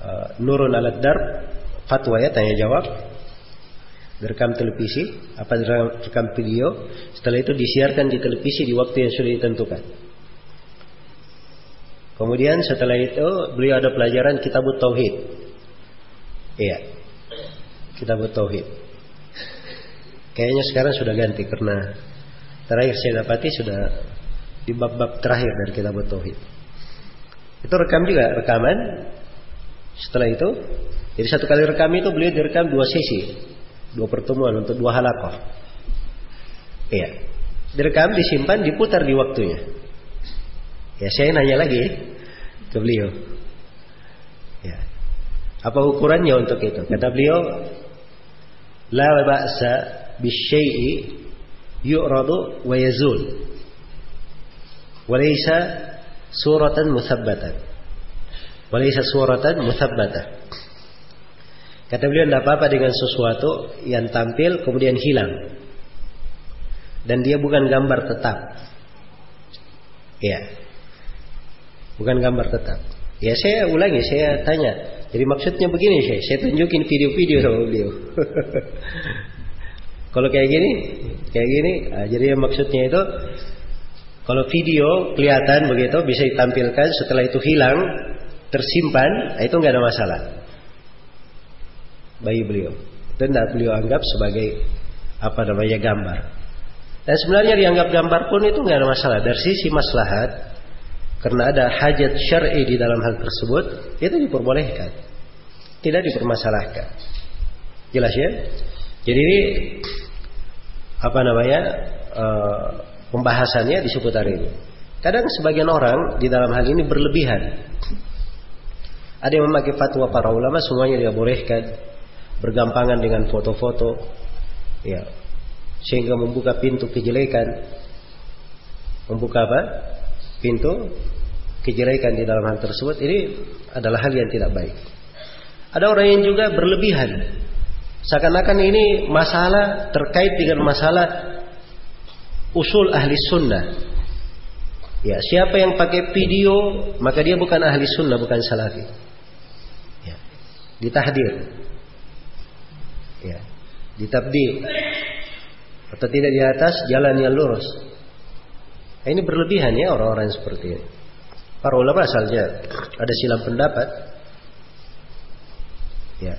uh, Nurun alat dar fatwa ya tanya jawab direkam televisi, apa direkam video, setelah itu disiarkan di televisi di waktu yang sudah ditentukan. Kemudian setelah itu beliau ada pelajaran kitab tauhid. Iya. Kitab tauhid. Kayaknya sekarang sudah ganti karena terakhir saya dapati sudah di bab-bab terakhir dari kitab tauhid. Itu rekam juga rekaman. Setelah itu, jadi satu kali rekam itu beliau direkam dua sesi dua pertemuan untuk dua halakoh. Iya. Direkam, disimpan, diputar di waktunya. Ya, saya nanya lagi ke beliau. Ya. Apa ukurannya untuk itu? Kata beliau, la ba'sa bisyai'i yu'radu wa yazul. Walaysa suratan musabbatan. Walaysa suratan muthabbata. Kata beliau tidak apa-apa dengan sesuatu yang tampil kemudian hilang. Dan dia bukan gambar tetap. Ya. Bukan gambar tetap. Ya saya ulangi, saya tanya. Jadi maksudnya begini saya, saya tunjukin video-video sama beliau. <laughs> Kalau kayak gini, kayak gini, nah, jadi maksudnya itu kalau video kelihatan begitu bisa ditampilkan setelah itu hilang tersimpan nah, itu nggak ada masalah bagi beliau. Itu tidak beliau anggap sebagai apa namanya gambar. Dan sebenarnya dianggap gambar pun itu nggak ada masalah dari sisi maslahat karena ada hajat syar'i di dalam hal tersebut itu diperbolehkan, tidak dipermasalahkan. Jelas ya? Jadi apa namanya uh, pembahasannya di seputar ini. Kadang sebagian orang di dalam hal ini berlebihan. Ada yang memakai fatwa para ulama semuanya dia bolehkan bergampangan dengan foto-foto, ya, sehingga membuka pintu kejelekan, membuka apa? Pintu kejelekan di dalam hal tersebut. Ini adalah hal yang tidak baik. Ada orang yang juga berlebihan Seakan-akan ini masalah terkait dengan masalah usul ahli sunnah. Ya, siapa yang pakai video maka dia bukan ahli sunnah, bukan salafi. Ditahdir. Ya, ditabdi. Atau tidak di atas jalan yang lurus. Nah, ini berlebihan ya orang-orang seperti ini. Para ulama asalnya ada silam pendapat. Ya,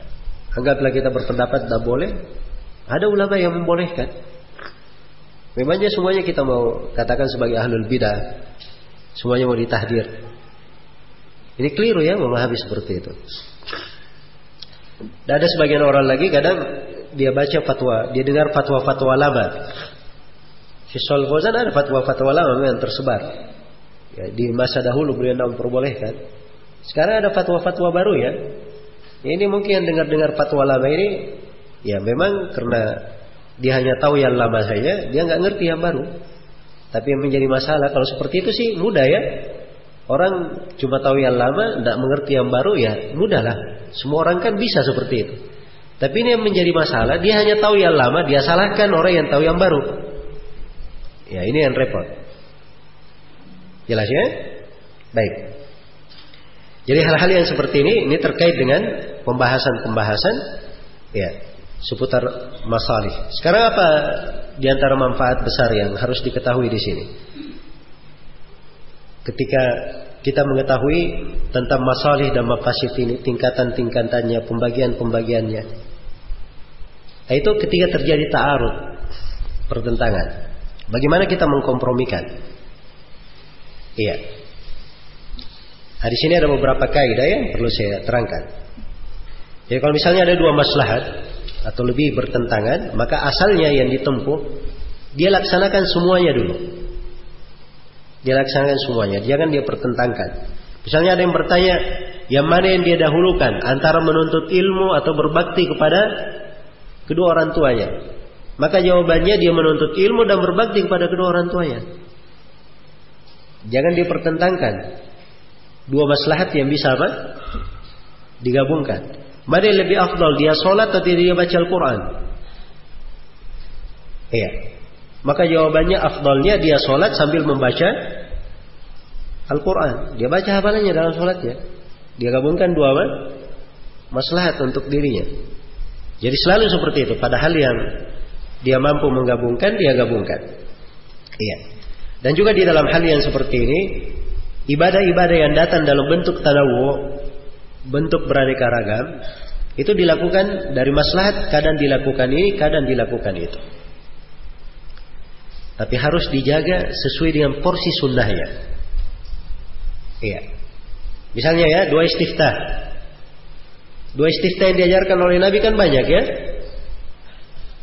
Anggaplah kita berpendapat tidak boleh. Ada ulama yang membolehkan. Memangnya semuanya kita mau katakan sebagai ahlul bidah. Semuanya mau ditahdir. Ini keliru ya memahami seperti itu. Dan ada sebagian orang lagi kadang dia baca fatwa, dia dengar fatwa-fatwa lama. Syaikhul Fauzan ada fatwa-fatwa lama yang tersebar. Ya, di masa dahulu beliau memperbolehkan. Sekarang ada fatwa-fatwa baru ya. Ini mungkin dengar-dengar fatwa lama ini, ya memang karena dia hanya tahu yang lama saja, dia nggak ngerti yang baru. Tapi yang menjadi masalah kalau seperti itu sih mudah ya. Orang cuma tahu yang lama, tidak mengerti yang baru ya mudahlah. Semua orang kan bisa seperti itu. Tapi ini yang menjadi masalah, dia hanya tahu yang lama, dia salahkan orang yang tahu yang baru. Ya ini yang repot. Jelas ya? Baik. Jadi hal-hal yang seperti ini ini terkait dengan pembahasan-pembahasan ya seputar masalih. Sekarang apa di antara manfaat besar yang harus diketahui di sini? Ketika kita mengetahui tentang masalih dan mafasid ini, tingkatan-tingkatannya, pembagian-pembagiannya. Nah, itu ketika terjadi ta'arud, pertentangan. Bagaimana kita mengkompromikan? Iya. Nah, di sini ada beberapa kaidah yang perlu saya terangkan. Jadi kalau misalnya ada dua maslahat atau lebih bertentangan, maka asalnya yang ditempuh dia laksanakan semuanya dulu. Dia laksanakan semuanya, jangan dia pertentangkan. Misalnya ada yang bertanya, yang mana yang dia dahulukan antara menuntut ilmu atau berbakti kepada kedua orang tuanya? Maka jawabannya dia menuntut ilmu dan berbakti kepada kedua orang tuanya. Jangan dipertentangkan. Dua maslahat yang bisa apa? Digabungkan. Mana yang lebih afdal? Dia sholat atau dia baca Al-Quran? Iya. Maka jawabannya afdalnya dia sholat sambil membaca Al-Quran. Dia baca hafalannya dalam sholatnya. Dia gabungkan dua apa? Maslahat untuk dirinya. Jadi selalu seperti itu. Padahal yang dia mampu menggabungkan, dia gabungkan. Iya. Dan juga di dalam hal yang seperti ini, ibadah-ibadah yang datang dalam bentuk tanawu, bentuk beraneka ragam, itu dilakukan dari maslahat, kadang dilakukan ini, kadang dilakukan itu. Tapi harus dijaga sesuai dengan porsi sunnahnya. Iya. Misalnya ya, dua istiftah. Dua istiftah yang diajarkan oleh Nabi kan banyak ya.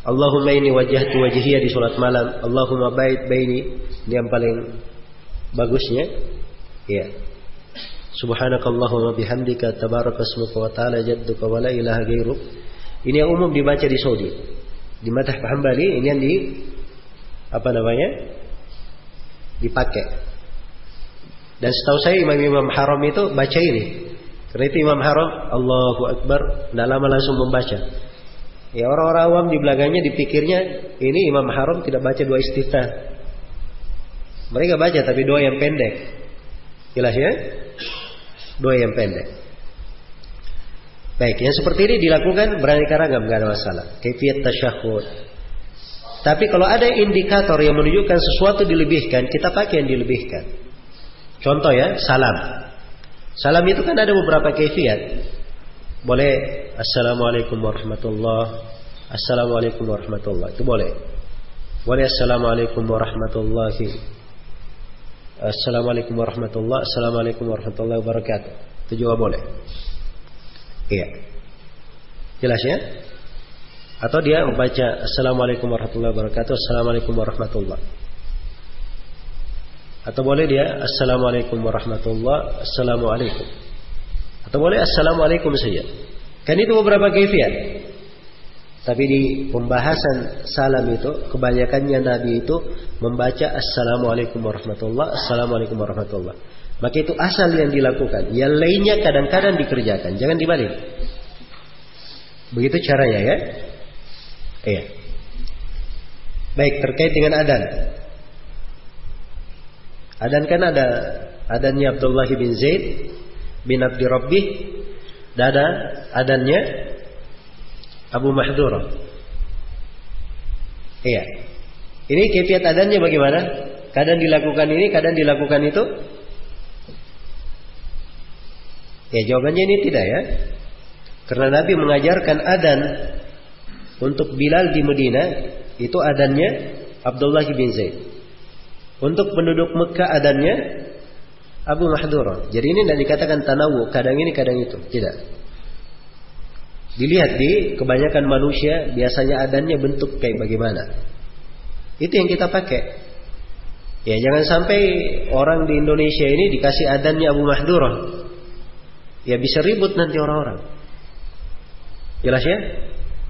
Allahumma ini wajah tu wajhiyya di sholat malam. Allahumma bait baini. Ini yang paling bagusnya. Ya. Subhanakallahumma bihamdika tabarakasmuka wa ta'ala jadduka wa la ilaha gairuk. Ini yang umum dibaca di Saudi. Di Matah Hambali ini yang di apa namanya? dipakai. Dan setahu saya imam-imam haram itu baca ini. Karena itu Imam Haram, Allahu Akbar, tidak lama langsung membaca. Ya orang-orang awam di belakangnya dipikirnya ini Imam Haram tidak baca doa istiftah. Mereka baca tapi doa yang pendek. Jelas ya? Doa yang pendek. Baik, yang seperti ini dilakukan berani ragam, nggak ada masalah. Kefiat tasyahud. Tapi kalau ada indikator yang menunjukkan sesuatu dilebihkan, kita pakai yang dilebihkan. Contoh ya, salam. Salam itu kan ada beberapa kefiat. Boleh Assalamualaikum warahmatullah. Assalamualaikum warahmatullah. Itu boleh. Boleh Assalamualaikum warahmatullahi. Assalamualaikum warahmatullah. Assalamualaikum warahmatullahi wabarakatuh. Itu juga boleh. Iya. Jelas ya? Atau dia membaca Assalamualaikum warahmatullahi wabarakatuh. Assalamualaikum warahmatullahi Atau boleh dia Assalamualaikum warahmatullah Assalamualaikum. Atau boleh Assalamualaikum saja Kan itu beberapa kefiat Tapi di pembahasan salam itu Kebanyakannya Nabi itu Membaca Assalamualaikum warahmatullah Assalamualaikum warahmatullah. Maka itu asal yang dilakukan. Yang lainnya kadang-kadang dikerjakan. Jangan dibalik. Begitu caranya ya? Iya. Baik terkait dengan adan Adan kan ada adannya Abdullah bin Zaid bin Abdi Rabbih dan ada adannya Abu Mahdura. Iya. Ini kefiat adannya bagaimana? Kadang dilakukan ini, kadang dilakukan itu. Ya jawabannya ini tidak ya. Karena Nabi mengajarkan adan untuk Bilal di Medina itu adannya Abdullah bin Zaid. Untuk penduduk Mekah adanya Abu Mahdura. Jadi ini tidak dikatakan tanawu, kadang ini kadang itu. Tidak. Dilihat di kebanyakan manusia biasanya adanya bentuk kayak bagaimana. Itu yang kita pakai. Ya jangan sampai orang di Indonesia ini dikasih adannya Abu Mahdura. Ya bisa ribut nanti orang-orang. Jelas ya?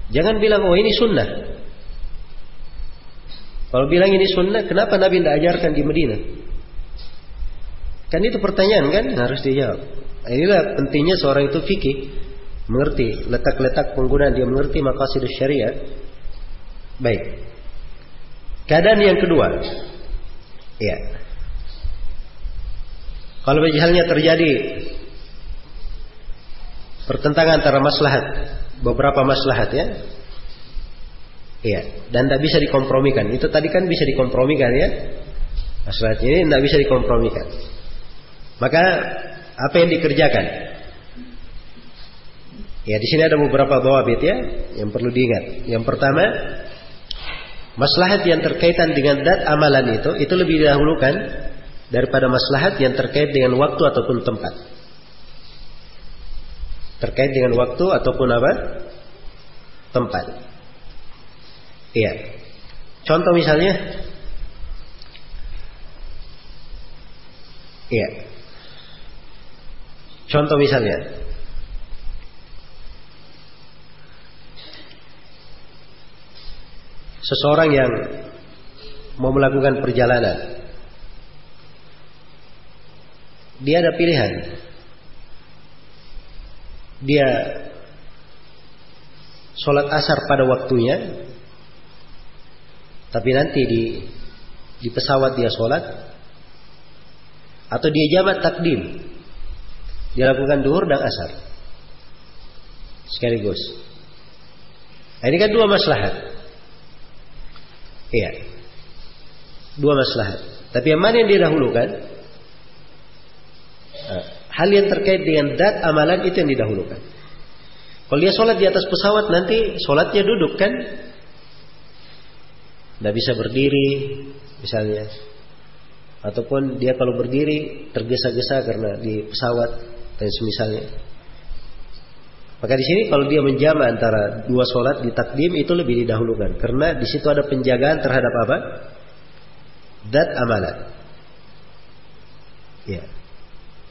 Jangan bilang oh ini sunnah. Kalau bilang ini sunnah, kenapa Nabi tidak ajarkan di Medina? Kan itu pertanyaan kan harus dijawab. Inilah pentingnya seorang itu fikih mengerti letak-letak penggunaan dia mengerti maqasid syariat. Baik. Keadaan yang kedua. Ya. Kalau misalnya terjadi pertentangan antara maslahat, beberapa maslahat ya, Iya, dan tidak bisa dikompromikan. Itu tadi kan bisa dikompromikan ya. Masalah ini tidak bisa dikompromikan. Maka apa yang dikerjakan? Ya di sini ada beberapa bawabit ya yang perlu diingat. Yang pertama, maslahat yang terkaitan dengan dat amalan itu itu lebih didahulukan daripada maslahat yang terkait dengan waktu ataupun tempat. Terkait dengan waktu ataupun apa? Tempat. Iya. Contoh misalnya Iya. Contoh misalnya Seseorang yang mau melakukan perjalanan Dia ada pilihan Dia Sholat asar pada waktunya tapi nanti di di pesawat dia sholat atau dia jabat takdim. Dia lakukan duhur dan asar. Sekaligus. Nah, ini kan dua maslahat. Iya. Dua maslahat. Tapi yang mana yang dia dahulukan nah, hal yang terkait dengan dat amalan itu yang didahulukan. Kalau dia sholat di atas pesawat nanti sholatnya duduk kan tidak bisa berdiri misalnya ataupun dia kalau berdiri tergesa-gesa karena di pesawat dan semisalnya maka di sini kalau dia menjama antara dua sholat di takdim itu lebih didahulukan karena di situ ada penjagaan terhadap apa? Dat amalan. Ya.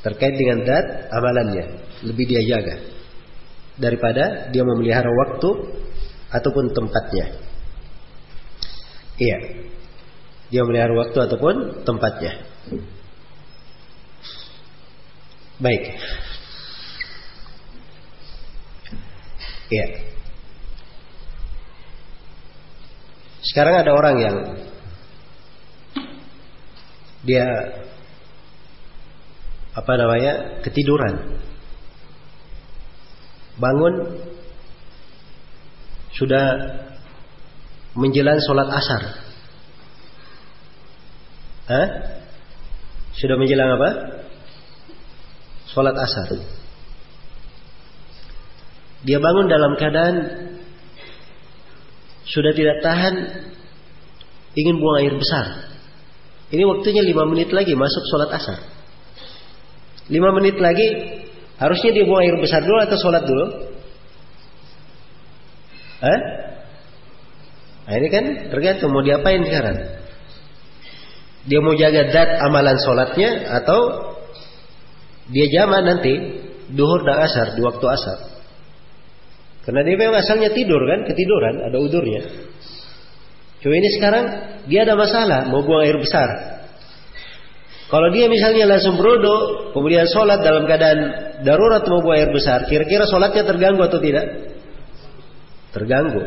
Terkait dengan dat amalannya lebih dia jaga daripada dia memelihara waktu ataupun tempatnya. Iya. Dia melihara waktu ataupun tempatnya. Baik. Iya. Sekarang ada orang yang dia apa namanya ketiduran bangun sudah menjelang sholat asar Hah? sudah menjelang apa sholat asar dia bangun dalam keadaan sudah tidak tahan ingin buang air besar ini waktunya lima menit lagi masuk sholat asar. Lima menit lagi harusnya dia buang air besar dulu atau sholat dulu? Hah? Nah ini kan tergantung mau diapain sekarang. Dia mau jaga dat amalan sholatnya atau dia jama nanti duhur dan asar di waktu asar. Karena dia memang asalnya tidur kan, ketiduran, ada udurnya. Cuma ini sekarang dia ada masalah mau buang air besar. Kalau dia misalnya langsung berodo, kemudian sholat dalam keadaan darurat mau buang air besar, kira-kira sholatnya terganggu atau tidak? Terganggu.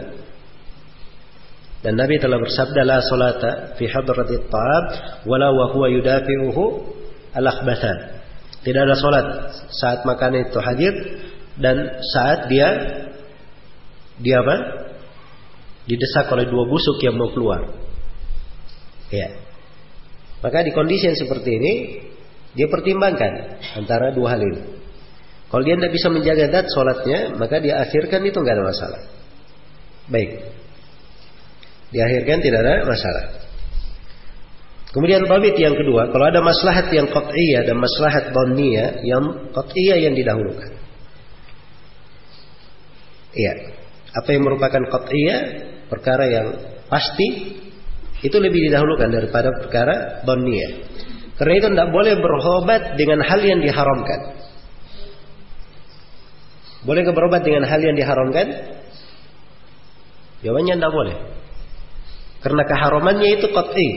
Dan Nabi telah bersabda la salata fi hadratit ta'am wala wa huwa yudafi'uhu al-akhbathan. Tidak ada sholat saat makanan itu hadir dan saat dia dia apa? didesak oleh dua busuk yang mau keluar. Ya. Maka di kondisi yang seperti ini dia pertimbangkan antara dua hal ini. Kalau dia tidak bisa menjaga dat sholatnya, maka dia akhirkan itu nggak ada masalah. Baik. Diakhirkan tidak ada masalah. Kemudian babit yang kedua, kalau ada maslahat yang qat'iyah dan maslahat dhanniyah, yang qat'iyah yang didahulukan. Iya. Apa yang merupakan qat'iyah perkara yang pasti itu lebih didahulukan daripada perkara donnia. Karena itu tidak boleh berobat dengan hal yang diharamkan. Boleh berobat dengan hal yang diharamkan? Jawabannya tidak boleh. Karena keharamannya itu qat'i.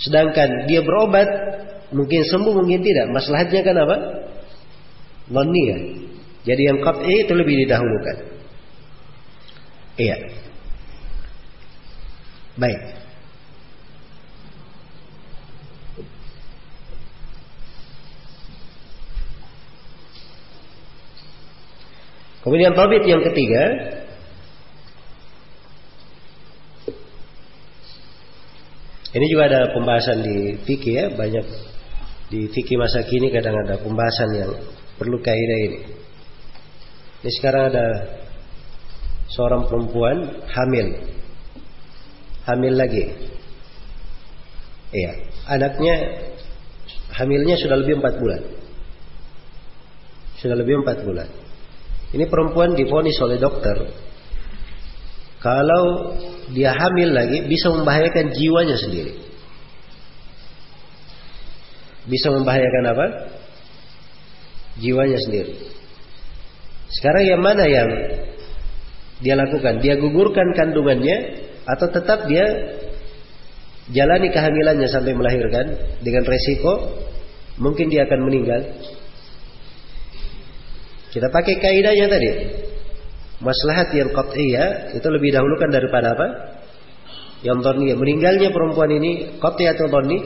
Sedangkan dia berobat mungkin sembuh mungkin tidak. Masalahnya kan apa? Dhanniya. Jadi yang qat'i itu lebih didahulukan. Iya. Baik. Kemudian tabit yang ketiga Ini juga ada pembahasan di fikih ya, banyak di fikih masa kini kadang ada pembahasan yang perlu kaidah ini. Ini sekarang ada seorang perempuan hamil hamil lagi. Iya, anaknya hamilnya sudah lebih empat bulan. Sudah lebih empat bulan. Ini perempuan difonis oleh dokter. Kalau dia hamil lagi bisa membahayakan jiwanya sendiri. Bisa membahayakan apa? Jiwanya sendiri. Sekarang yang mana yang dia lakukan? Dia gugurkan kandungannya atau tetap dia jalani kehamilannya sampai melahirkan dengan resiko mungkin dia akan meninggal. Kita pakai kaidahnya tadi. Maslahat yang qat'iyah itu lebih dahulukan daripada apa? Yang dhaniyah. Meninggalnya perempuan ini qat'i atau dhanni?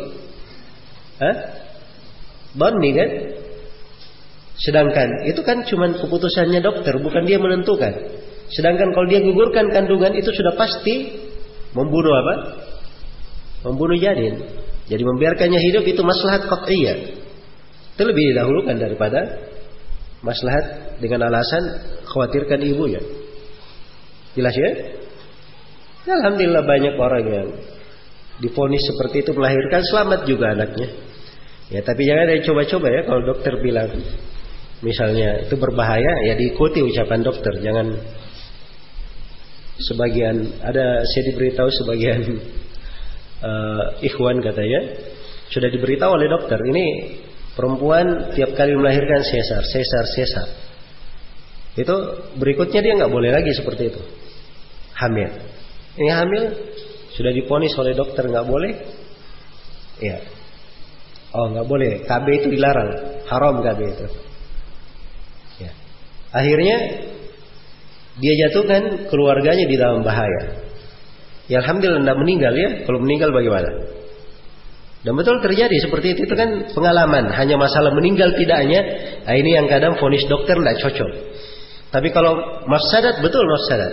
Hah? Dhanni kan? Sedangkan itu kan cuma keputusannya dokter, bukan dia menentukan. Sedangkan kalau dia gugurkan kandungan itu sudah pasti Membunuh apa? Membunuh janin. Jadi membiarkannya hidup itu maslahat qat'iyah. Itu lebih didahulukan daripada maslahat dengan alasan khawatirkan ibunya. Jelas ya? Alhamdulillah banyak orang yang difonis seperti itu melahirkan selamat juga anaknya. Ya tapi jangan ada coba-coba ya kalau dokter bilang misalnya itu berbahaya ya diikuti ucapan dokter jangan sebagian ada saya diberitahu sebagian uh, <laughs> ikhwan katanya sudah diberitahu oleh dokter ini perempuan tiap kali melahirkan sesar sesar sesar. Itu berikutnya dia nggak boleh lagi seperti itu. Hamil. Ini hamil sudah diponis oleh dokter nggak boleh? Ya oh nggak boleh. KB itu dilarang. Haram KB itu. Ya akhirnya dia jatuhkan keluarganya di dalam bahaya. Ya alhamdulillah tidak meninggal ya. Kalau meninggal bagaimana? Dan betul terjadi seperti itu itu kan pengalaman. Hanya masalah meninggal tidaknya. Nah, ini yang kadang vonis dokter tidak cocok. Tapi kalau mafsadat betul mafsadat.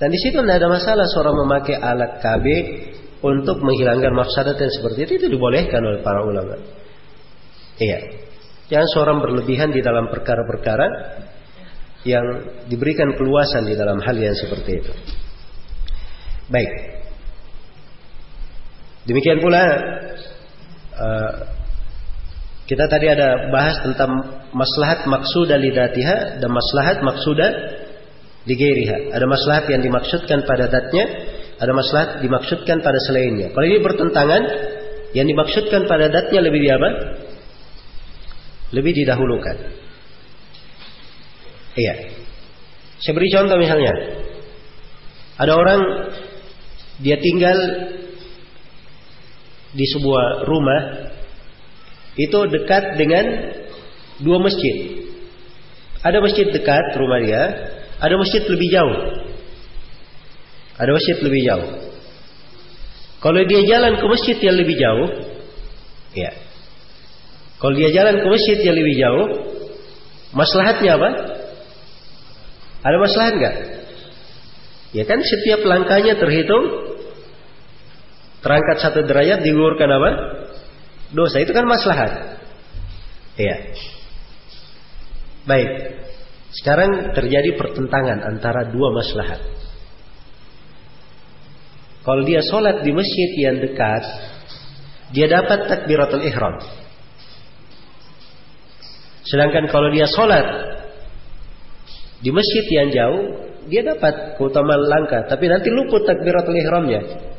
Dan di situ tidak ada masalah seorang memakai alat KB untuk menghilangkan mafsadat yang seperti itu itu dibolehkan oleh para ulama. Iya. Jangan seorang berlebihan di dalam perkara-perkara yang diberikan keluasan di dalam hal yang seperti itu. Baik. Demikian pula uh, kita tadi ada bahas tentang maslahat maksudah lidatiha dan maslahat maksudah ligairiha. Ada maslahat yang dimaksudkan pada datnya, ada maslahat dimaksudkan pada selainnya. Kalau ini bertentangan, yang dimaksudkan pada datnya lebih di apa? Lebih didahulukan. Iya. Saya beri contoh misalnya. Ada orang dia tinggal di sebuah rumah itu dekat dengan dua masjid. Ada masjid dekat rumah dia, ada masjid lebih jauh. Ada masjid lebih jauh. Kalau dia jalan ke masjid yang lebih jauh, ya. Kalau dia jalan ke masjid yang lebih jauh, maslahatnya apa? Ada maslahat enggak? Ya kan setiap langkahnya terhitung terangkat satu derajat digugurkan apa? Dosa itu kan maslahat. Iya. Baik. Sekarang terjadi pertentangan antara dua maslahat. Kalau dia sholat di masjid yang dekat, dia dapat takbiratul ihram. Sedangkan kalau dia sholat di masjid yang jauh, dia dapat keutamaan langkah, tapi nanti luput takbiratul ihramnya.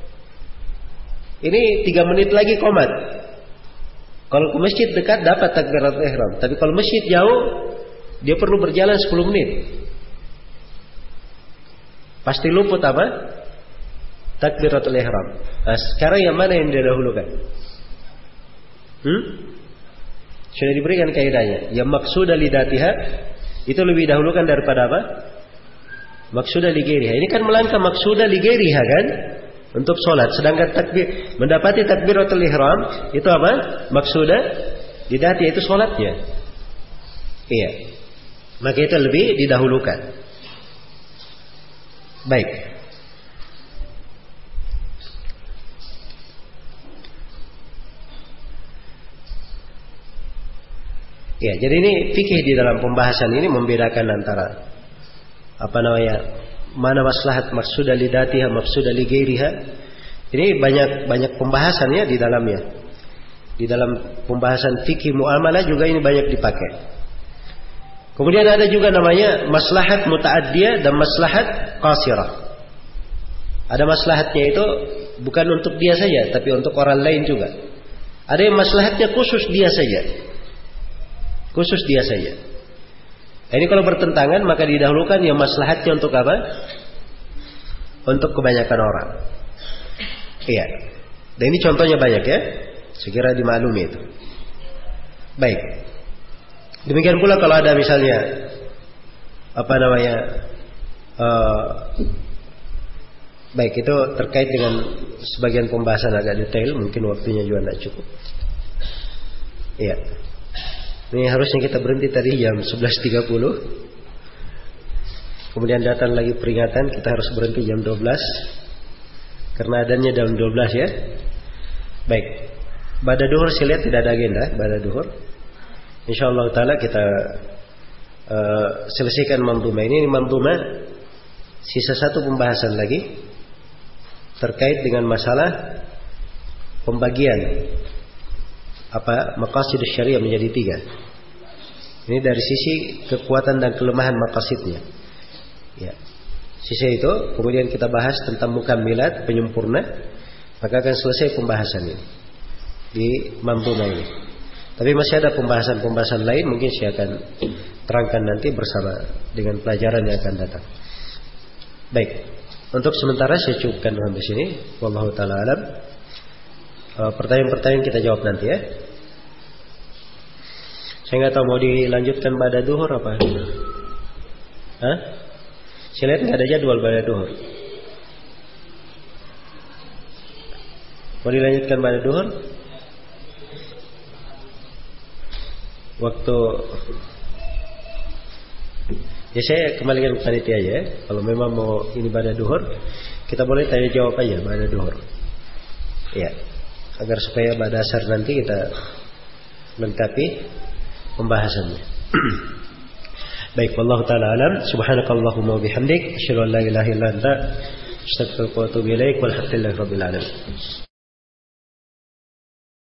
Ini tiga menit lagi komat. Kalau ke masjid dekat dapat takbiratul ihram. Tapi kalau masjid jauh, dia perlu berjalan 10 menit. Pasti luput apa? Takbiratul ihram. Nah, sekarang yang mana yang didahulukan? Hmm? Sudah diberikan kaidahnya. Yang maksud lidatiha itu lebih dahulukan daripada apa? Maksud ligeriha. Ini kan melangkah maksud ligeriha kan? Untuk sholat. Sedangkan takbir mendapati takbiratul ihram itu apa? Maksudnya tidak itu sholatnya. Iya. Maka itu lebih didahulukan. Baik. Ya, jadi ini fikih di dalam pembahasan ini membedakan antara apa namanya mana maslahat maksuda lidatiha maksuda ligairiha ini banyak banyak pembahasannya di dalamnya. Di dalam pembahasan fikih muamalah juga ini banyak dipakai. Kemudian ada juga namanya maslahat mutaaddiyah dan maslahat qasirah. Ada maslahatnya itu bukan untuk dia saja tapi untuk orang lain juga. Ada yang maslahatnya khusus dia saja. Khusus dia saja ini kalau bertentangan maka didahulukan yang maslahatnya untuk apa? Untuk kebanyakan orang. Iya. Dan ini contohnya banyak ya. Sekira dimaklumi itu. Baik. Demikian pula kalau ada misalnya apa namanya uh, baik itu terkait dengan sebagian pembahasan agak detail mungkin waktunya juga tidak cukup. Iya. Ini harusnya kita berhenti tadi jam 11.30. Kemudian datang lagi peringatan kita harus berhenti jam 12. Karena adanya jam 12 ya. Baik. Pada duhur saya lihat tidak ada agenda pada duhur. Insyaallah taala kita uh, selesaikan manduma ini. Ini sisa satu pembahasan lagi terkait dengan masalah pembagian apa maqasid syariah menjadi tiga. Ini dari sisi kekuatan dan kelemahan maqasidnya. Ya. Sisi itu kemudian kita bahas tentang mukammilat penyempurna maka akan selesai pembahasan ini di Mambuna ini. Tapi masih ada pembahasan-pembahasan lain mungkin saya akan terangkan nanti bersama dengan pelajaran yang akan datang. Baik. Untuk sementara saya cukupkan sampai sini. Wallahu taala alam. Eh, pertanyaan-pertanyaan kita jawab nanti ya. Saya nggak tahu mau dilanjutkan pada duhur apa? Hah? Saya lihat nggak ada jadwal pada duhur. Mau dilanjutkan pada duhur? Waktu Ya saya kembalikan ke panitia aja ya. Kalau memang mau ini pada duhur, kita boleh tanya jawab aja pada duhur. Ya. Agar supaya pada dasar nanti kita lengkapi pembahasannya. <clears throat> Baik, wallahu taala alam. Subhanakallahumma wa bihamdik, asyhadu an la ilaha illa anta, astaghfiruka wa atubu ilaik. Walhamdulillahirabbil alamin.